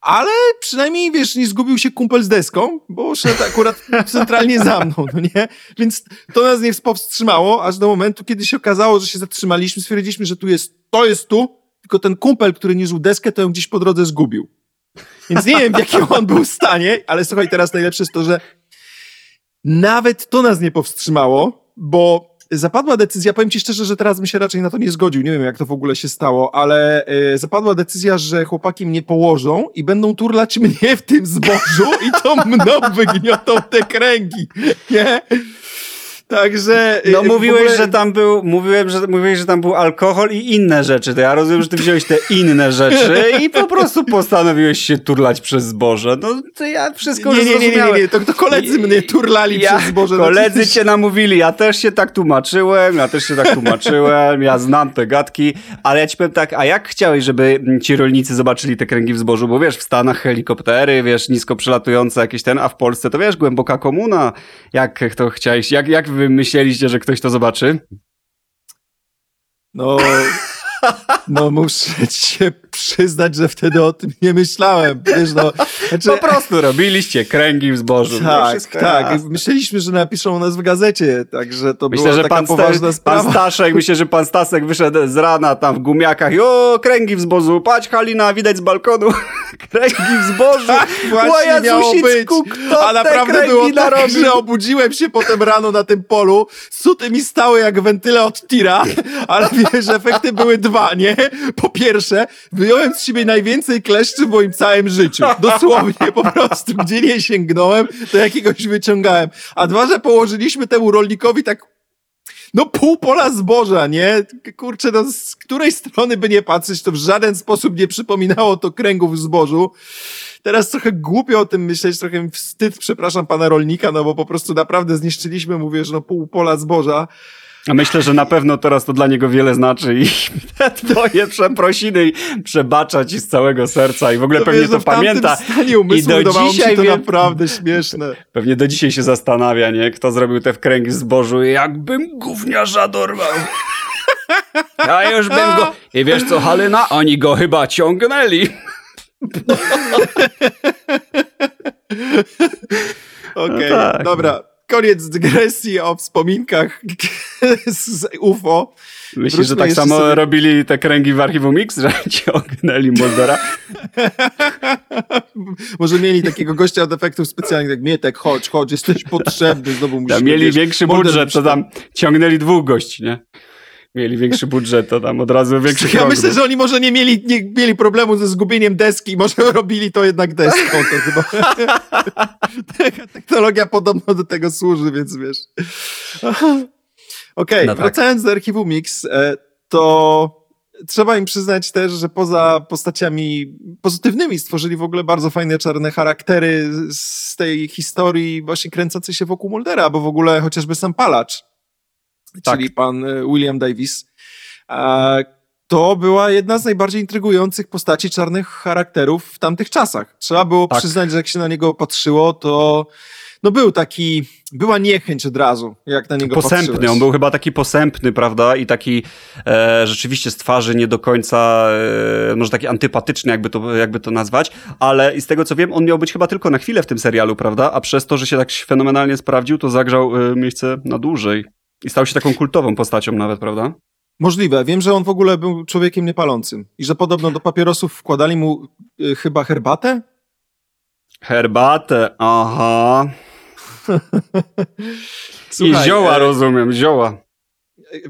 Ale przynajmniej, wiesz, nie zgubił się kumpel z deską, bo szedł akurat centralnie za mną, no nie? Więc to nas nie powstrzymało, aż do momentu, kiedy się okazało, że się zatrzymaliśmy, stwierdziliśmy, że tu jest, to jest tu, tylko ten kumpel, który niżył deskę, to ją gdzieś po drodze zgubił. Więc nie wiem, w jakim on był stanie, ale słuchaj, teraz najlepsze jest to, że nawet to nas nie powstrzymało, bo zapadła decyzja, powiem ci szczerze, że teraz bym się raczej na to nie zgodził, nie wiem jak to w ogóle się stało, ale y, zapadła decyzja, że chłopaki mnie położą i będą turlać mnie w tym zbożu i to mną wygniotą te kręgi, nie? Także. No mówiłeś, ogóle... że tam był, mówiłem, że mówiłeś, że tam był alkohol i inne rzeczy. To ja rozumiem, że ty wziąłeś te inne rzeczy i po prostu postanowiłeś się turlać przez zboże. No to ja wszystko nie, nie, nie, nie, nie, to, to koledzy mnie turlali ja, przez zboże. No koledzy cię namówili, ja też się tak tłumaczyłem, ja też się tak tłumaczyłem, ja znam te gadki, ale ja ci powiem tak, a jak chciałeś, żeby ci rolnicy zobaczyli te kręgi w zbożu? Bo wiesz, w Stanach helikoptery, wiesz, nisko przelatujące jakieś ten, a w Polsce to wiesz, głęboka komuna. Jak to chciałeś, jak, jak wy myśleliście, że ktoś to zobaczy? No, <laughs> no muszę cię przyznać, że wtedy o tym nie myślałem. Wiesz, no, znaczy... Po prostu robiliście kręgi w zbożu. Tak, tak. Myśleliśmy, że napiszą o nas w gazecie, także to myślę, była że taka pan poważna sprawa. Pan Staszek, myślę, że pan Stasek wyszedł z rana tam w gumiakach i o, kręgi w zbożu, patrz Halina, widać z balkonu <laughs> kręgi w zbożu. Tak, właśnie miało być. Kto A naprawdę było tak, że obudziłem się potem rano na tym polu, suty mi stały jak wentyle od tira, ale wiesz, efekty były dwa, nie? <laughs> Po pierwsze, wyjąłem z siebie najwięcej kleszczy w moim całym życiu. Dosłownie, po prostu. Gdzie nie sięgnąłem, to jakiegoś wyciągałem. A dwa, że położyliśmy temu rolnikowi tak no pół pola zboża, nie? Kurczę, no z której strony by nie patrzeć, to w żaden sposób nie przypominało to kręgów zbożu. Teraz trochę głupio o tym myśleć, trochę wstyd, przepraszam pana rolnika, no bo po prostu naprawdę zniszczyliśmy, mówię, że no pół pola zboża. A myślę, że na pewno teraz to dla niego wiele znaczy i te <laughs> twoje przeprosiny przebacza ci z całego serca i w ogóle to pewnie wiesz, to pamięta. I do dzisiaj to wie... naprawdę śmieszne. Pewnie do dzisiaj się zastanawia, nie? Kto zrobił te wkręgi zbożu jakbym gówniarza dorwał. Ja już bym go... I wiesz co, Halina? Oni go chyba ciągnęli. <laughs> Okej, okay, no tak. dobra koniec dygresji o wspominkach <laughs> z UFO. Myślisz, że tak samo sobie... robili te kręgi w archiwum Mix, że <laughs> ciągnęli Moldora? <laughs> Może mieli takiego gościa od efektów specjalnych, jak Mietek, chodź, chodź, jesteś potrzebny, znowu musimy... mieli wiesz, większy budżet, to tam ciągnęli dwóch gości, nie? Mieli większy budżet, to tam od razu większy Ja myślę, że oni może nie mieli, nie mieli problemu ze zgubieniem deski, może <laughs> robili to jednak deską. To chyba. <laughs> Technologia podobno do tego służy, więc wiesz. Okej, okay, no tak. wracając do archiwum Mix, e, to trzeba im przyznać też, że poza postaciami pozytywnymi stworzyli w ogóle bardzo fajne czarne charaktery z tej historii właśnie kręcącej się wokół Muldera, bo w ogóle chociażby sam Palacz tak. czyli pan e, William Davis. To była jedna z najbardziej intrygujących postaci czarnych charakterów w tamtych czasach. Trzeba było tak. przyznać, że jak się na niego patrzyło, to no był taki, była niechęć od razu, jak na niego Posępny, patrzyłeś. on był chyba taki posępny, prawda, i taki e, rzeczywiście z twarzy nie do końca, e, może taki antypatyczny, jakby to, jakby to nazwać, ale i z tego co wiem, on miał być chyba tylko na chwilę w tym serialu, prawda, a przez to, że się tak fenomenalnie sprawdził, to zagrzał e, miejsce na dłużej. I stał się taką kultową postacią nawet, prawda? Możliwe. Wiem, że on w ogóle był człowiekiem niepalącym i że podobno do papierosów wkładali mu y, chyba herbatę? Herbatę, aha. <laughs> Słuchaj, I zioła, e... rozumiem, zioła.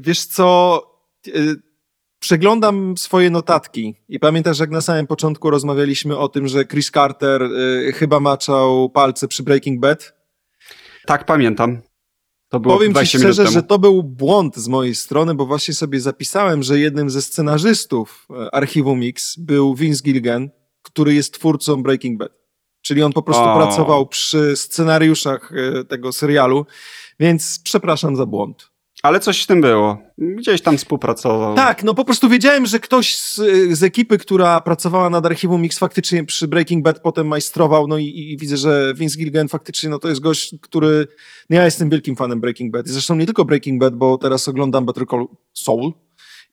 Wiesz co, y, przeglądam swoje notatki i pamiętasz, jak na samym początku rozmawialiśmy o tym, że Chris Carter y, chyba maczał palce przy Breaking Bad? Tak, pamiętam. To było Powiem ci szczerze, że to był błąd z mojej strony, bo właśnie sobie zapisałem, że jednym ze scenarzystów e, archiwum Mix był Vince Gilligan, który jest twórcą Breaking Bad. Czyli on po prostu o. pracował przy scenariuszach e, tego serialu, więc przepraszam za błąd. Ale coś w tym było. Gdzieś tam współpracował. Tak, no po prostu wiedziałem, że ktoś z, z ekipy, która pracowała nad archiwum Mix faktycznie przy Breaking Bad potem majstrował, no i, i widzę, że Vince Gilligan faktycznie no to jest gość, który... No ja jestem wielkim fanem Breaking Bad. Zresztą nie tylko Breaking Bad, bo teraz oglądam Better Call Saul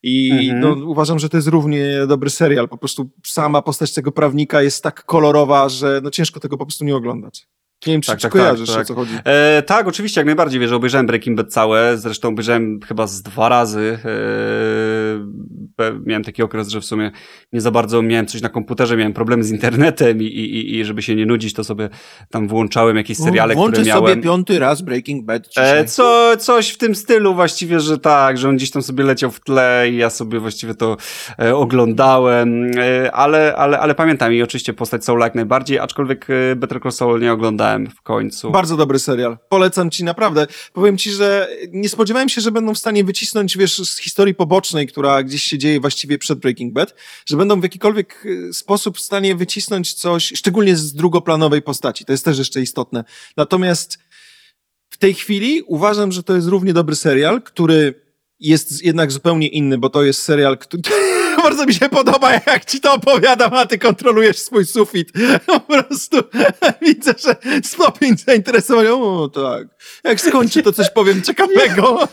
i Mhm. no, uważam, że to jest równie dobry serial. Po prostu sama postać tego prawnika jest tak kolorowa, że no ciężko tego po prostu nie oglądać. Nie wiem, czy, Tak, czy tak, kojarzysz, tak, tak. o co chodzi. E, tak, oczywiście, jak najbardziej, wiesz, obejrzałem Breaking Bad całe, zresztą obejrzałem chyba z dwa razy. E, miałem taki okres, że w sumie nie za bardzo miałem coś na komputerze, miałem problemy z internetem i, i, i żeby się nie nudzić, to sobie tam włączałem jakieś seriale, Włączę które miałem. sobie piąty raz Breaking Bad E, co, coś w tym stylu właściwie, że tak, że on gdzieś tam sobie leciał w tle i ja sobie właściwie to e, oglądałem, e, ale, ale, ale pamiętam i oczywiście postać Soul jak najbardziej, aczkolwiek e, Better Call Saul nie oglądałem w końcu. Bardzo dobry serial. Polecam ci naprawdę. Powiem ci, że nie spodziewałem się, że będą w stanie wycisnąć, wiesz, z historii pobocznej, która gdzieś się dzieje właściwie przed Breaking Bad, że będą w jakikolwiek y, sposób w stanie wycisnąć coś, szczególnie z drugoplanowej postaci. To jest też jeszcze istotne. Natomiast w tej chwili uważam, że to jest równie dobry serial, który jest jednak zupełnie inny, bo to jest serial, który... <laughs> Bardzo mi się podoba, jak ci to opowiadam, a ty kontrolujesz swój sufit. <laughs> Po prostu <laughs> widzę, że stopień zainteresowania. O, tak. Jak skończy, to coś powiem ciekawego.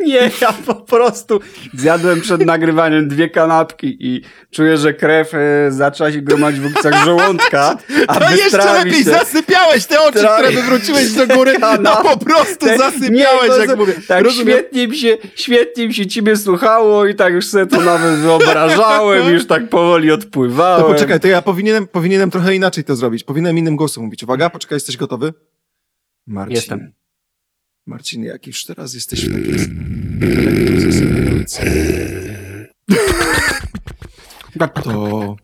Nie, ja po prostu zjadłem przed nagrywaniem dwie kanapki i czuję, że krew e, zaczęła się gromadzić w okoliczach żołądka, a To jeszcze lepiej się... zasypiałeś te oczy, Tra- które wywróciłeś do góry. No po prostu zasypiałeś, to jak mówię. Tak, Rozumiem. świetnie mi, się, świetnie mi się ciebie słuchało i tak już sobie to nawet wyobrażałem, już tak powoli odpływałem. To poczekaj, to ja powinienem, powinienem trochę inaczej to zrobić. Powinienem innym głosem mówić. Uwaga, poczekaj, jesteś gotowy? Marcin. Jestem. Marcin, jak już teraz jesteś w takiej lekko zasypiającej, to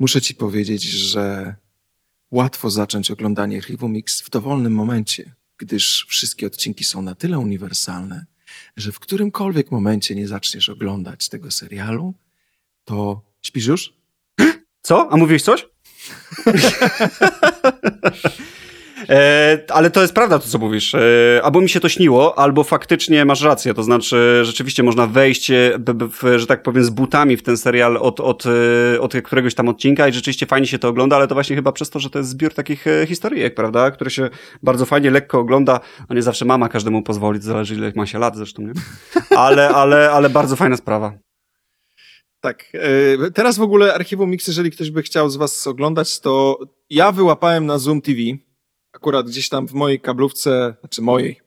muszę ci powiedzieć, że łatwo zacząć oglądanie Archiwum Mix w dowolnym momencie, gdyż wszystkie odcinki są na tyle uniwersalne, że w którymkolwiek momencie nie zaczniesz oglądać tego serialu, to śpisz już? Co? A mówiłeś coś? <laughs> E, ale to jest prawda to, co mówisz. E, albo mi się to śniło, albo faktycznie masz rację. To znaczy, rzeczywiście można wejść, e, w, że tak powiem, z butami w ten serial od, od, e, od któregoś tam odcinka i rzeczywiście fajnie się to ogląda, ale to właśnie chyba przez to, że to jest zbiór takich e, historyjek, prawda? Które się bardzo fajnie, lekko ogląda. No nie zawsze mama każdemu pozwoli, to zależy ile ma się lat zresztą, nie? Ale, ale, ale bardzo fajna sprawa. Tak. Teraz w ogóle Archiwum Mix, jeżeli ktoś by chciał z was oglądać, to ja wyłapałem na Zoom TV, akurat gdzieś tam w mojej kablówce, znaczy mojej,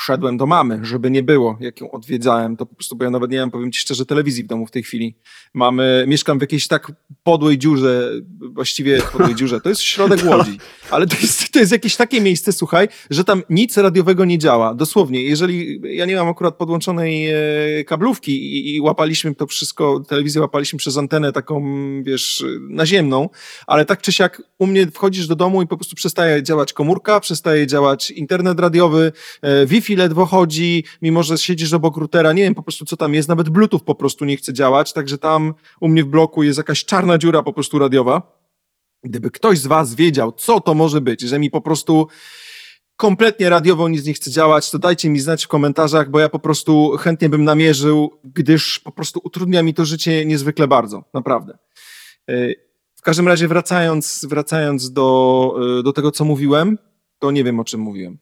wszedłem do mamy, żeby nie było, jak ją odwiedzałem, to po prostu, bo ja nawet nie mam, powiem ci szczerze, telewizji w domu w tej chwili. Mamy, mieszkam w jakiejś tak podłej dziurze, właściwie podłej dziurze, to jest środek Łodzi, ale to jest, to jest jakieś takie miejsce, słuchaj, że tam nic radiowego nie działa. Dosłownie, jeżeli, ja nie mam akurat podłączonej e, kablówki i, i łapaliśmy to wszystko, telewizję łapaliśmy przez antenę taką, wiesz, naziemną, ale tak czy siak u mnie wchodzisz do domu i po prostu przestaje działać komórka, przestaje działać internet radiowy, e, Wi-Fi ledwo chodzi, mimo że siedzisz obok routera, nie wiem po prostu co tam jest, nawet Bluetooth po prostu nie chce działać, także tam u mnie w bloku jest jakaś czarna dziura po prostu radiowa. Gdyby ktoś z was wiedział, co to może być, że mi po prostu kompletnie radiowo nic nie chce działać, to dajcie mi znać w komentarzach, bo ja po prostu chętnie bym namierzył, gdyż po prostu utrudnia mi to życie niezwykle bardzo, naprawdę. E, W każdym razie wracając, wracając do, e, do tego, co mówiłem, to nie wiem, o czym mówiłem.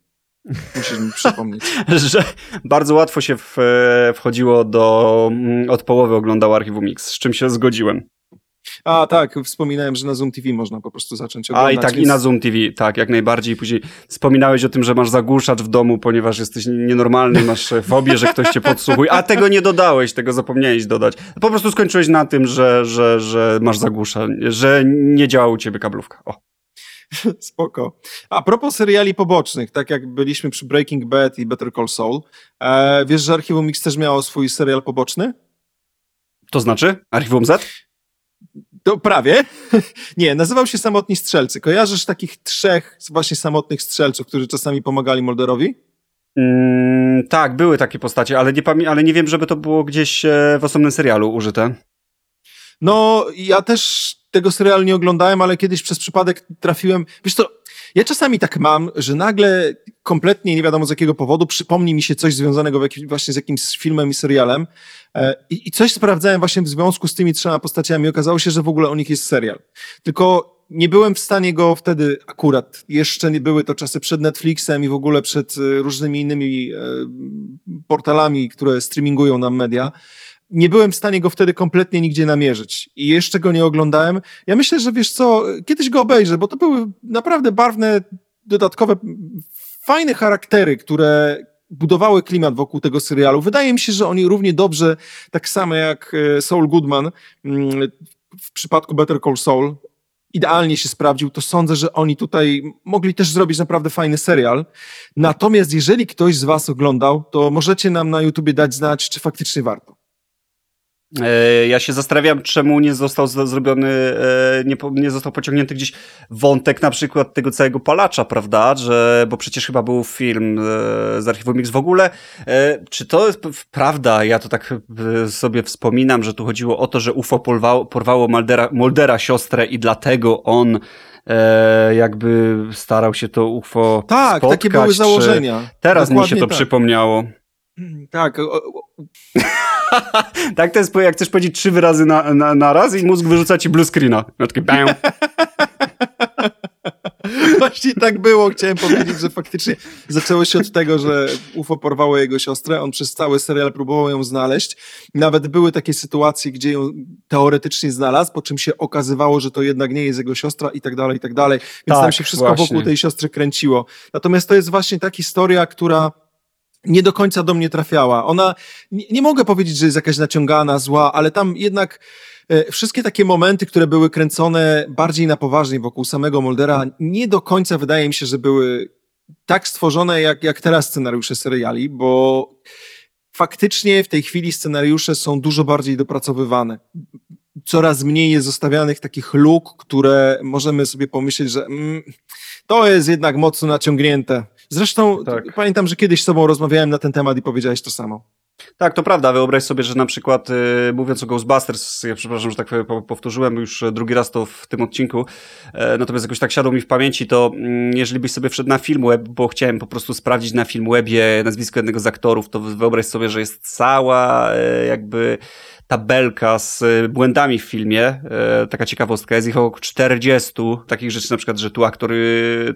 Musisz mi przypomnieć. <laughs> że bardzo łatwo się w, e, wchodziło do, mm, od połowy oglądało Archiwum Mix, z czym się zgodziłem. A tak, wspominałem, że na Zoom TV można po prostu zacząć A oglądać. i tak, więc... i na Zoom TV, tak, jak najbardziej. Później wspominałeś o tym, że masz zagłuszacz w domu, ponieważ jesteś nienormalny, masz fobię, że ktoś cię podsłuchuje, a tego nie dodałeś, tego zapomniałeś dodać. Po prostu skończyłeś na tym, że, że, że masz zagłuszacz, że nie działa u ciebie kablówka. O. <laughs> Spoko. A propos seriali pobocznych, tak jak byliśmy przy Breaking Bad i Better Call Saul, e, wiesz, że Archiwum Mix też miało swój serial poboczny? To znaczy? Archiwum Z? To prawie. <laughs> Nie, nazywał się Samotni Strzelcy. Kojarzysz takich trzech właśnie samotnych strzelców, którzy czasami pomagali Mulderowi? Mm, tak, były takie postacie, ale nie, ale nie wiem, żeby to było gdzieś e, w osobnym serialu użyte. No, ja też tego serialu nie oglądałem, ale kiedyś przez przypadek trafiłem. Wiesz to, Ja czasami tak mam, że nagle kompletnie nie wiadomo z jakiego powodu przypomni mi się coś związanego właśnie z jakimś filmem i serialem e, i, i coś sprawdzałem właśnie w związku z tymi trzema postaciami. Okazało się, że w ogóle o nich jest serial. Tylko nie byłem w stanie go wtedy akurat, jeszcze nie były to czasy przed Netflixem i w ogóle przed e, różnymi innymi e, portalami, które streamingują nam media. Nie byłem w stanie go wtedy kompletnie nigdzie namierzyć i jeszcze go nie oglądałem. Ja myślę, że wiesz co, kiedyś go obejrzę, bo to były naprawdę barwne, dodatkowe, fajne charaktery, które budowały klimat wokół tego serialu. Wydaje mi się, że oni równie dobrze, tak samo jak e, Saul Goodman mm, w przypadku Better Call Saul, idealnie się sprawdził, to sądzę, że oni tutaj mogli też zrobić naprawdę fajny serial. Natomiast jeżeli ktoś z Was oglądał, to możecie nam na YouTubie dać znać, czy faktycznie warto. E, ja się zastanawiam, czemu nie został zrobiony, e, nie, nie został pociągnięty gdzieś wątek na przykład tego całego palacza, prawda? Że, bo przecież chyba był film e, z Archiwum Mix w ogóle. Czy to jest prawda? Ja to tak sobie wspominam, że tu chodziło o to, że UFO porwało, porwało Moldera, Moldera siostrę i dlatego on jakby starał się to UFO Tak, spotkać, takie były założenia. Teraz Dokładnie mi się to tak. przypomniało. Tak. <laughs> tak to jest, jak chcesz powiedzieć trzy wyrazy na, na, na raz i mózg wyrzuca ci blue screena. No takie bam. <laughs> Właśnie tak było. Chciałem powiedzieć, że faktycznie zaczęło się od tego, że UFO porwało jego siostrę. On przez cały serial próbował ją znaleźć. Nawet były takie sytuacje, gdzie ją teoretycznie znalazł, po czym się okazywało, że to jednak nie jest jego siostra i tak dalej, i tak dalej. Więc tak, tam się wszystko właśnie. wokół tej siostry kręciło. Natomiast to jest właśnie ta historia, która nie do końca do mnie trafiała. Ona, nie, nie, mogę powiedzieć, że jest jakaś naciągana, zła, ale tam jednak e, wszystkie takie momenty, które były kręcone bardziej na poważnie wokół samego Moldera, nie do końca wydaje mi się, że były tak stworzone, jak, jak teraz scenariusze seriali, bo faktycznie w tej chwili scenariusze są dużo bardziej dopracowywane. Coraz mniej jest zostawianych takich luk, które możemy sobie pomyśleć, że mm, to jest jednak mocno naciągnięte Zresztą tak. pamiętam, że kiedyś z tobą rozmawiałem na ten temat i powiedziałeś to samo. Tak, to prawda. Wyobraź sobie, że na przykład yy, mówiąc o Ghostbusters, ja przepraszam, że tak powtórzyłem już drugi raz to w tym odcinku, e, natomiast jakoś tak siadło mi w pamięci, to yy, jeżeli byś sobie wszedł na film web, bo chciałem po prostu sprawdzić na film webie nazwisko jednego z aktorów, to wyobraź sobie, że jest cała yy, jakby tabelka z e, błędami w filmie. E, taka ciekawostka, jest ich około 40 takich rzeczy, na przykład, że tu aktor,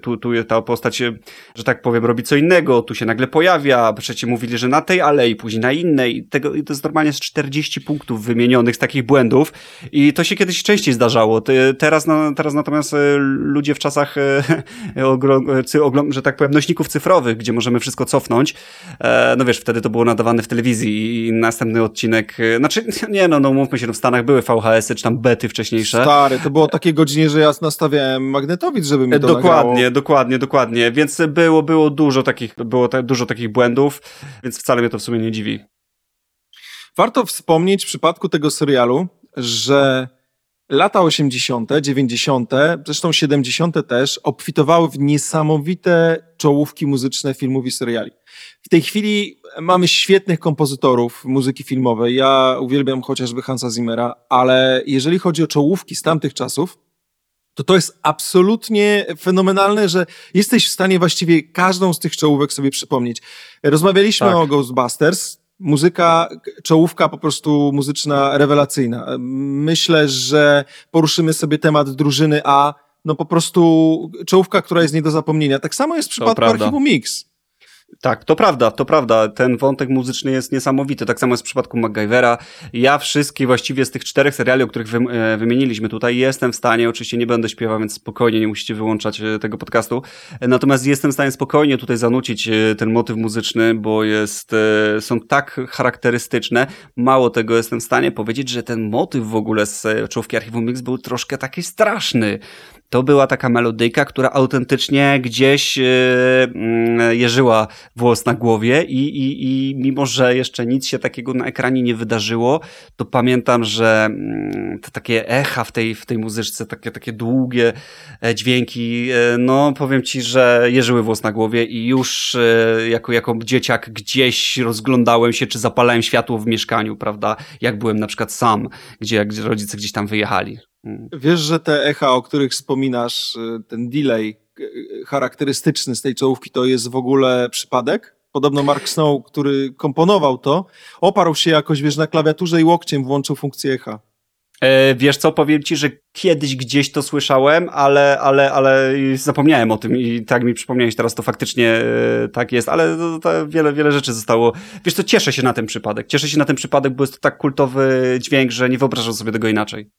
tu, tu ta postać, e, że tak powiem, robi co innego, tu się nagle pojawia, przecież mówili, że na tej alei, później na innej. Tego, to jest normalnie z 40 punktów wymienionych z takich błędów i to się kiedyś częściej zdarzało. Teraz, teraz natomiast ludzie w czasach, <laughs> że tak powiem, nośników cyfrowych, gdzie możemy wszystko cofnąć, no wiesz, wtedy to było nadawane w telewizji i następny odcinek, znaczy nie no, no mówmy się, no w Stanach były VHS-y czy tam bety wcześniejsze. Stary, to było takie godzinie, że ja nastawiałem magnetowid, żeby mi to Dokładnie, nagrało. dokładnie, dokładnie. Więc było, było dużo takich, było ta, dużo takich błędów, więc wcale mnie to w sumie nie dziwi. Warto wspomnieć w przypadku tego serialu, że lata 80., 90., zresztą 70. też, obfitowały w niesamowite czołówki muzyczne filmów i seriali. W tej chwili mamy świetnych kompozytorów muzyki filmowej. Ja uwielbiam chociażby Hansa Zimmera, ale jeżeli chodzi o czołówki z tamtych czasów, to to jest absolutnie fenomenalne, że jesteś w stanie właściwie każdą z tych czołówek sobie przypomnieć. Rozmawialiśmy tak. o Ghostbusters, muzyka, czołówka po prostu muzyczna rewelacyjna. Myślę, że poruszymy sobie temat drużyny A, no po prostu czołówka, która jest nie do zapomnienia. Tak samo jest w przypadku Archiwum Mix. Tak, to prawda, to prawda. Ten wątek muzyczny jest niesamowity. Tak samo jest w przypadku MacGyvera. Ja wszystkie właściwie z tych czterech seriali, o których e, wymieniliśmy tutaj, jestem w stanie, oczywiście nie będę śpiewał, więc spokojnie, nie musicie wyłączać e, tego podcastu. Natomiast jestem w stanie spokojnie tutaj zanucić e, ten motyw muzyczny, bo jest, są tak charakterystyczne. Mało tego, jestem w stanie powiedzieć, że ten motyw w ogóle z czołówki Archiwum Mix był troszkę taki straszny to była taka melodyjka, która autentycznie gdzieś yy, jeżyła włos na głowie i, i, i mimo, że jeszcze nic się takiego na ekranie nie wydarzyło, to pamiętam, że yy, te takie echa w tej, w tej muzyczce, takie, takie długie e, dźwięki, yy, no powiem ci, że jeżyły włos na głowie i już jako, jako dzieciak gdzieś rozglądałem się, czy zapalałem światło w mieszkaniu, prawda, jak byłem na przykład sam, gdzie, gdzie rodzice gdzieś tam wyjechali. Wiesz, że te echa, o których wspominasz, y, ten delay charakterystyczny z tej czołówki to jest w ogóle przypadek. Podobno Mark Snow, który komponował to, oparł się jakoś, wiesz, na klawiaturze i łokciem włączył funkcję echa. E, wiesz co, powiem ci, że kiedyś gdzieś to słyszałem, ale, ale, ale zapomniałem o tym i tak mi przypomniałeś teraz, to faktycznie e, tak jest, ale to, to wiele, wiele rzeczy zostało. Wiesz co, cieszę się na ten przypadek. Cieszę się na ten przypadek, bo jest to tak kultowy dźwięk, że nie wyobrażam sobie tego inaczej.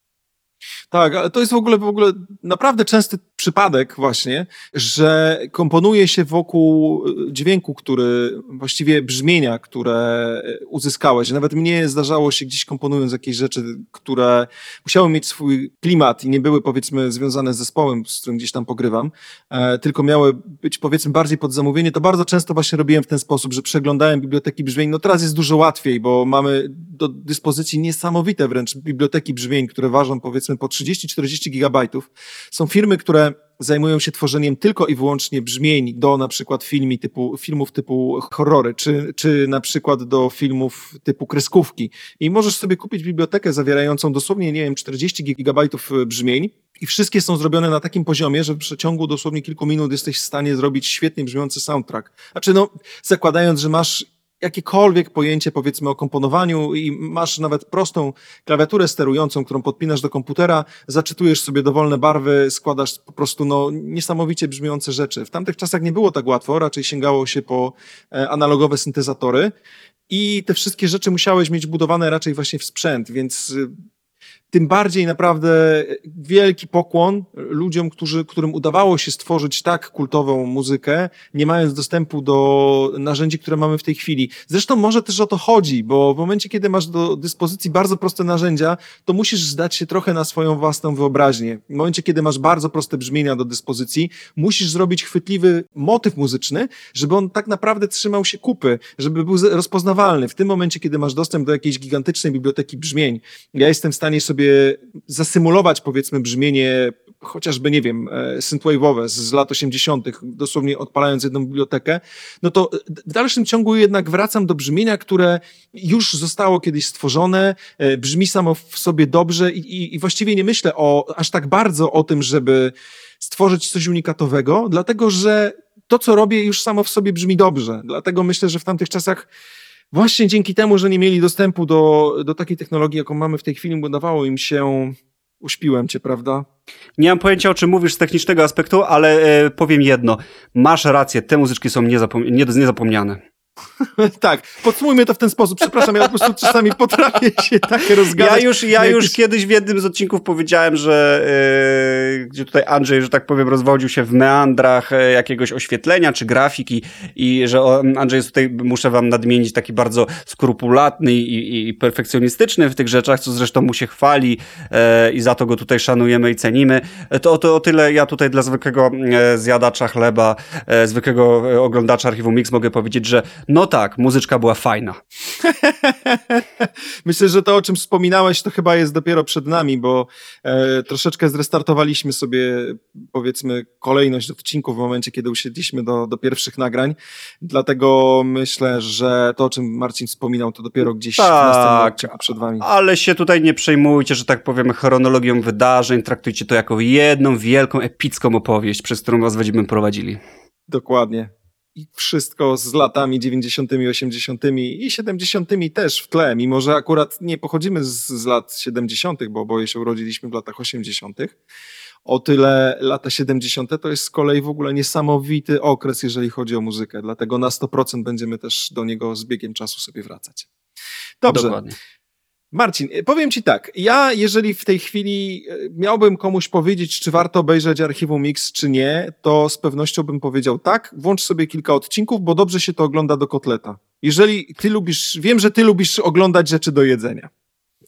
Tak, ale to jest w ogóle, w ogóle naprawdę częsty przypadek właśnie, że komponuje się wokół y, dźwięku, który, właściwie brzmienia, które uzyskałeś. Nawet mnie zdarzało się gdzieś komponując jakieś rzeczy, które musiały mieć swój klimat i nie były powiedzmy związane z zespołem, z którym gdzieś tam pogrywam, e, tylko miały być powiedzmy bardziej pod zamówienie, to bardzo często właśnie robiłem w ten sposób, że przeglądałem biblioteki brzmień. No teraz jest dużo łatwiej, bo mamy do dyspozycji niesamowite wręcz biblioteki brzmień, które ważą powiedzmy po 30-40 gigabajtów. Są firmy, które zajmują się tworzeniem tylko i wyłącznie brzmień do na przykład filmi typu, filmów typu horrory, czy, czy na przykład do filmów typu kreskówki. I możesz sobie kupić bibliotekę zawierającą dosłownie, nie wiem, 40 gigabajtów brzmień i wszystkie są zrobione na takim poziomie, że w przeciągu dosłownie kilku minut jesteś w stanie zrobić świetnie brzmiący soundtrack. Znaczy, no, zakładając, że masz jakiekolwiek pojęcie, powiedzmy, o komponowaniu i masz nawet prostą klawiaturę sterującą, którą podpinasz do komputera, zaczytujesz sobie dowolne barwy, składasz po prostu no, niesamowicie brzmiące rzeczy. W tamtych czasach nie było tak łatwo, raczej sięgało się po e, analogowe syntezatory i te wszystkie rzeczy musiałeś mieć budowane raczej właśnie w sprzęt, więc tym bardziej naprawdę wielki pokłon ludziom, którzy, którym udawało się stworzyć tak kultową muzykę, nie mając dostępu do narzędzi, które mamy w tej chwili. Zresztą może też o to chodzi, bo w momencie, kiedy masz do dyspozycji bardzo proste narzędzia, to musisz zdać się trochę na swoją własną wyobraźnię. W momencie, kiedy masz bardzo proste brzmienia do dyspozycji, musisz zrobić chwytliwy motyw muzyczny, żeby on tak naprawdę trzymał się kupy, żeby był rozpoznawalny. W tym momencie, kiedy masz dostęp do jakiejś gigantycznej biblioteki brzmień, ja jestem w stanie sobie sobie zasymulować powiedzmy brzmienie chociażby, nie wiem, e, synthwave'owe z lat 80., dosłownie odpalając jedną bibliotekę, no to w dalszym ciągu jednak wracam do brzmienia, które już zostało kiedyś stworzone, e, brzmi samo w sobie dobrze i, i, i właściwie nie myślę o, aż tak bardzo o tym, żeby stworzyć coś unikatowego, dlatego że to, co robię, już samo w sobie brzmi dobrze. Dlatego myślę, że w tamtych czasach właśnie dzięki temu, że nie mieli dostępu do, do takiej technologii, jaką mamy w tej chwili, bo dawało im się uśpiłem cię, prawda? Nie mam pojęcia, o czym mówisz z technicznego aspektu, ale e, powiem jedno. Masz rację, te muzyczki są niezapom niezapomniane. <laughs> tak, podsumujmy to w ten sposób. Przepraszam, ja po prostu czasami potrafię się tak rozgadać. Ja już, ja już kiedyś w jednym z odcinków powiedziałem, że yy, gdzie tutaj Andrzej, że tak powiem, rozwodził się w meandrach yy, jakiegoś oświetlenia czy grafiki i że Andrzej jest tutaj, muszę wam nadmienić, taki bardzo skrupulatny i, i, i perfekcjonistyczny w tych rzeczach, co zresztą mu się chwali yy, i za to go tutaj szanujemy i cenimy. To, to o tyle ja tutaj dla zwykłego zjadacza chleba, zwykłego oglądacza archiwum Mix mogę powiedzieć, że no tak, muzyczka była fajna. <laughs> Myślę, że to, o czym wspominałeś, to chyba jest dopiero przed nami, bo e, troszeczkę zrestartowaliśmy sobie, powiedzmy, kolejność odcinków w momencie, kiedy usiedliśmy do, do pierwszych nagrań. Dlatego myślę, że to, o czym Marcin wspominał, to dopiero gdzieś tak, w następnym odcinku przed wami. Ale się tutaj nie przejmujcie, że tak powiem, chronologią wydarzeń. Traktujcie to jako jedną wielką, epicką opowieść, przez którą was będziemy prowadzili. Dokładnie i wszystko z latami 90., 80. i 70. też w tle, mimo że akurat nie pochodzimy z, z lat 70., bo oboje się urodziliśmy w latach 80. O tyle lata 70. to jest z kolei w ogóle niesamowity okres, jeżeli chodzi o muzykę, dlatego na 100% będziemy też do niego z biegiem czasu sobie wracać. Dobrze. Dokładnie. Marcin, y, powiem Ci tak. Ja, jeżeli w tej chwili y, miałbym komuś powiedzieć, czy warto obejrzeć archiwum Mix, czy nie, to z pewnością bym powiedział tak. Włącz sobie kilka odcinków, bo dobrze się to ogląda do kotleta. Jeżeli Ty lubisz, wiem, że Ty lubisz oglądać rzeczy do jedzenia.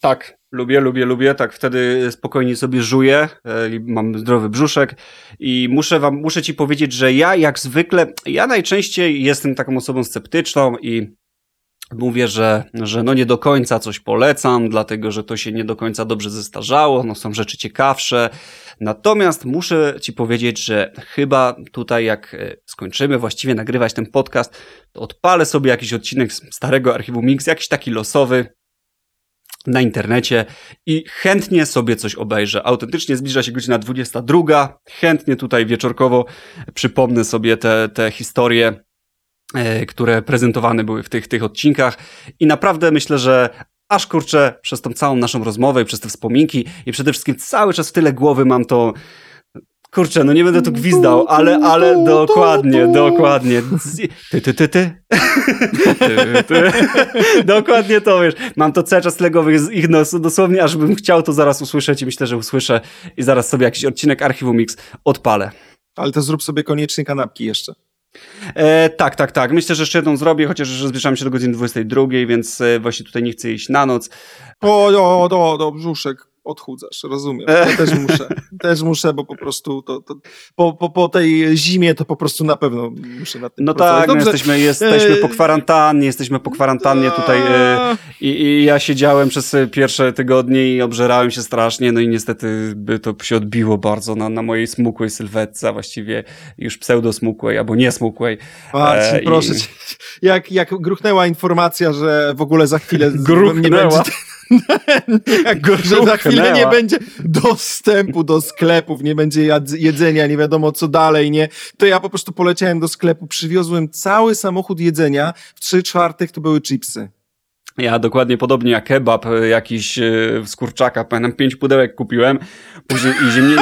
Tak, lubię, lubię, lubię. Tak, wtedy spokojnie sobie żuję, e, mam zdrowy brzuszek i muszę wam, muszę ci powiedzieć, że ja jak zwykle, ja najczęściej jestem taką osobą sceptyczną i Mówię, że, że no nie do końca coś polecam, dlatego że to się nie do końca dobrze zestarzało, no są rzeczy ciekawsze. Natomiast muszę Ci powiedzieć, że chyba tutaj jak e, skończymy właściwie nagrywać ten podcast, to odpalę sobie jakiś odcinek starego archiwum Mix, jakiś taki losowy na internecie i chętnie sobie coś obejrzę. Autentycznie zbliża się godzina 22. Chętnie tutaj wieczorkowo przypomnę sobie te, te historie, które prezentowane były w tych, tych odcinkach. I naprawdę myślę, że aż kurczę, przez tą całą naszą rozmowę i przez te wspominki i przede wszystkim cały czas w tyle głowy mam to Kurczę, no nie będę tu gwizdał, ale, ale dokładnie, dokładnie. Ty, ty, ty, ty. ty, <laughs> ty. Dokładnie to, wiesz. Mam to cały czas legowych z ich nosu, dosłownie, aż bym chciał to zaraz usłyszeć i myślę, że usłyszę i zaraz sobie jakiś odcinek Archiwum Mix odpalę. Ale to zrób sobie koniecznie kanapki jeszcze. E, tak, tak, tak. Myślę, że jeszcze jedną zrobię, chociaż już zbliżamy się do godziny 22, więc e, właśnie tutaj nie chcę iść na noc. O, o, o, o brzuszek odchudzasz, rozumiem. Ja też muszę, też muszę, bo po prostu to, to, po, po, po tej zimie to po prostu na pewno muszę na tym No pracować. tak, no jesteśmy, jesteśmy po kwarantannie, jesteśmy po kwarantannie tutaj e, i, i ja siedziałem przez pierwsze tygodnie i obżerałem się strasznie, no i niestety by to się odbiło bardzo na, na mojej smukłej sylwetce, właściwie już pseudo-smukłej, albo nie smukłej. Marcin, e, proszę i... cię, jak, jak gruchnęła informacja, że w ogóle za chwilę gruchnęła. nie będzie <laughs> że za chwilę nie będzie dostępu do sklepów, nie będzie jedzenia, nie wiadomo co dalej, nie? To ja po prostu poleciałem do sklepu, przywiozłem cały samochód jedzenia, w trzy czwartych to były chipsy. Ja dokładnie podobnie jak kebab, e, jakiś z e, kurczaka, pamiętam, pięć pudełek kupiłem, później i, ziemnie,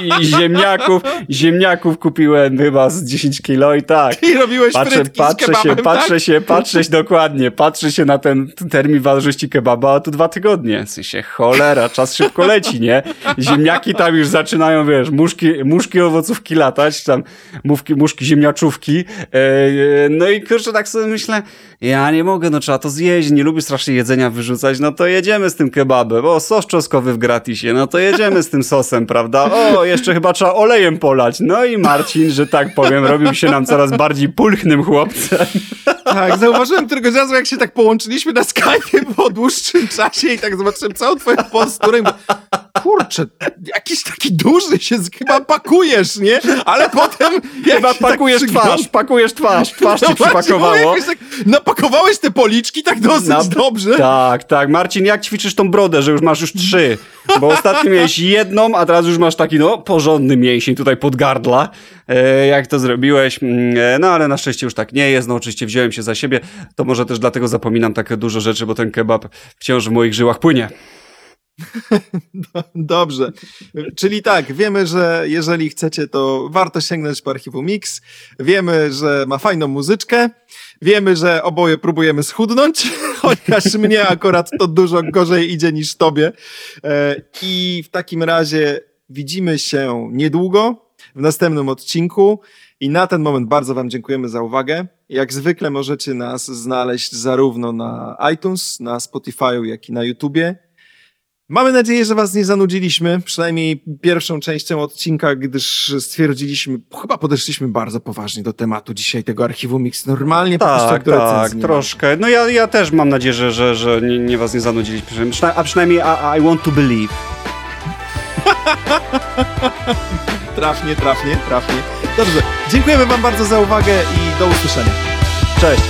i, i ziemniaków, ziemniaków kupiłem chyba z 10 kilo i tak. I robiłeś patrzę, patrzę kebabem, się, tak? patrzę się, patrzę się dokładnie, patrzę się na ten termin ważności kebaba, a tu dwa tygodnie. W sensie, cholera, czas szybko leci, nie? Ziemniaki tam już zaczynają, wiesz, muszki, muszki owocówki latać, tam muszki, muszki ziemniaczówki, e, no i kurczę, tak sobie myślę, ja nie mogę, no trzeba to zjeść, nie lubię strasznie jedzenia wyrzucać, no to jedziemy z tym kebabem, o, sos czosnkowy w gratisie, no to jedziemy z tym sosem, prawda? O, jeszcze chyba trzeba olejem polać. No i Marcin, że tak powiem, robił się nam coraz bardziej pulchnym chłopcem. Tak, zauważyłem któregoś razu, jak się tak połączyliśmy na Skype po dłuższym czasie i tak zobaczyłem całą twoją posturę kurczę, jakiś taki duży się chyba pakujesz, nie? Ale potem... Chyba tak pakujesz tak twarz, pakujesz twarz, twarz no ci przypakowało. Tak, napakowałeś te policzki tak dosyć <laughs> Dobrze. Tak, tak. Marcin, jak ćwiczysz tą brodę, że już masz już trzy? Bo ostatnio miałeś jedną, a teraz już masz taki, no, porządny mięsień tutaj pod gardla. E, jak to zrobiłeś? Mm, e, no, ale na szczęście już tak nie jest. No, oczywiście wziąłem się za siebie. To może też dlatego zapominam takie dużo rzeczy, bo ten kebab wciąż w moich żyłach płynie. <laughs> Dobrze. Czyli tak, wiemy, że jeżeli chcecie, to warto sięgnąć po archiwum Mix. Wiemy, że ma fajną muzyczkę. Wiemy, że oboje próbujemy schudnąć, <laughs> chociaż mnie akurat to dużo gorzej idzie niż tobie. E, I w takim razie widzimy się niedługo w następnym odcinku. I na ten moment bardzo Wam dziękujemy za uwagę. Jak zwykle możecie nas znaleźć zarówno na iTunes, na Spotify, jak i na YouTubie. Mamy nadzieję, że Was nie zanudziliśmy, przynajmniej pierwszą częścią odcinka, gdyż stwierdziliśmy, chyba podeszliśmy bardzo poważnie do tematu dzisiaj tego archiwum Mix. Normalnie tak, po prostu Tak, tak, troszkę. No ja, ja też mam nadzieję, że, że, że nie, nie Was nie zanudziliśmy, a przynajmniej I, I want to believe. <laughs> trafnie, trafnie, trafnie. Dobrze, dziękujemy Wam bardzo za uwagę i do usłyszenia. Cześć.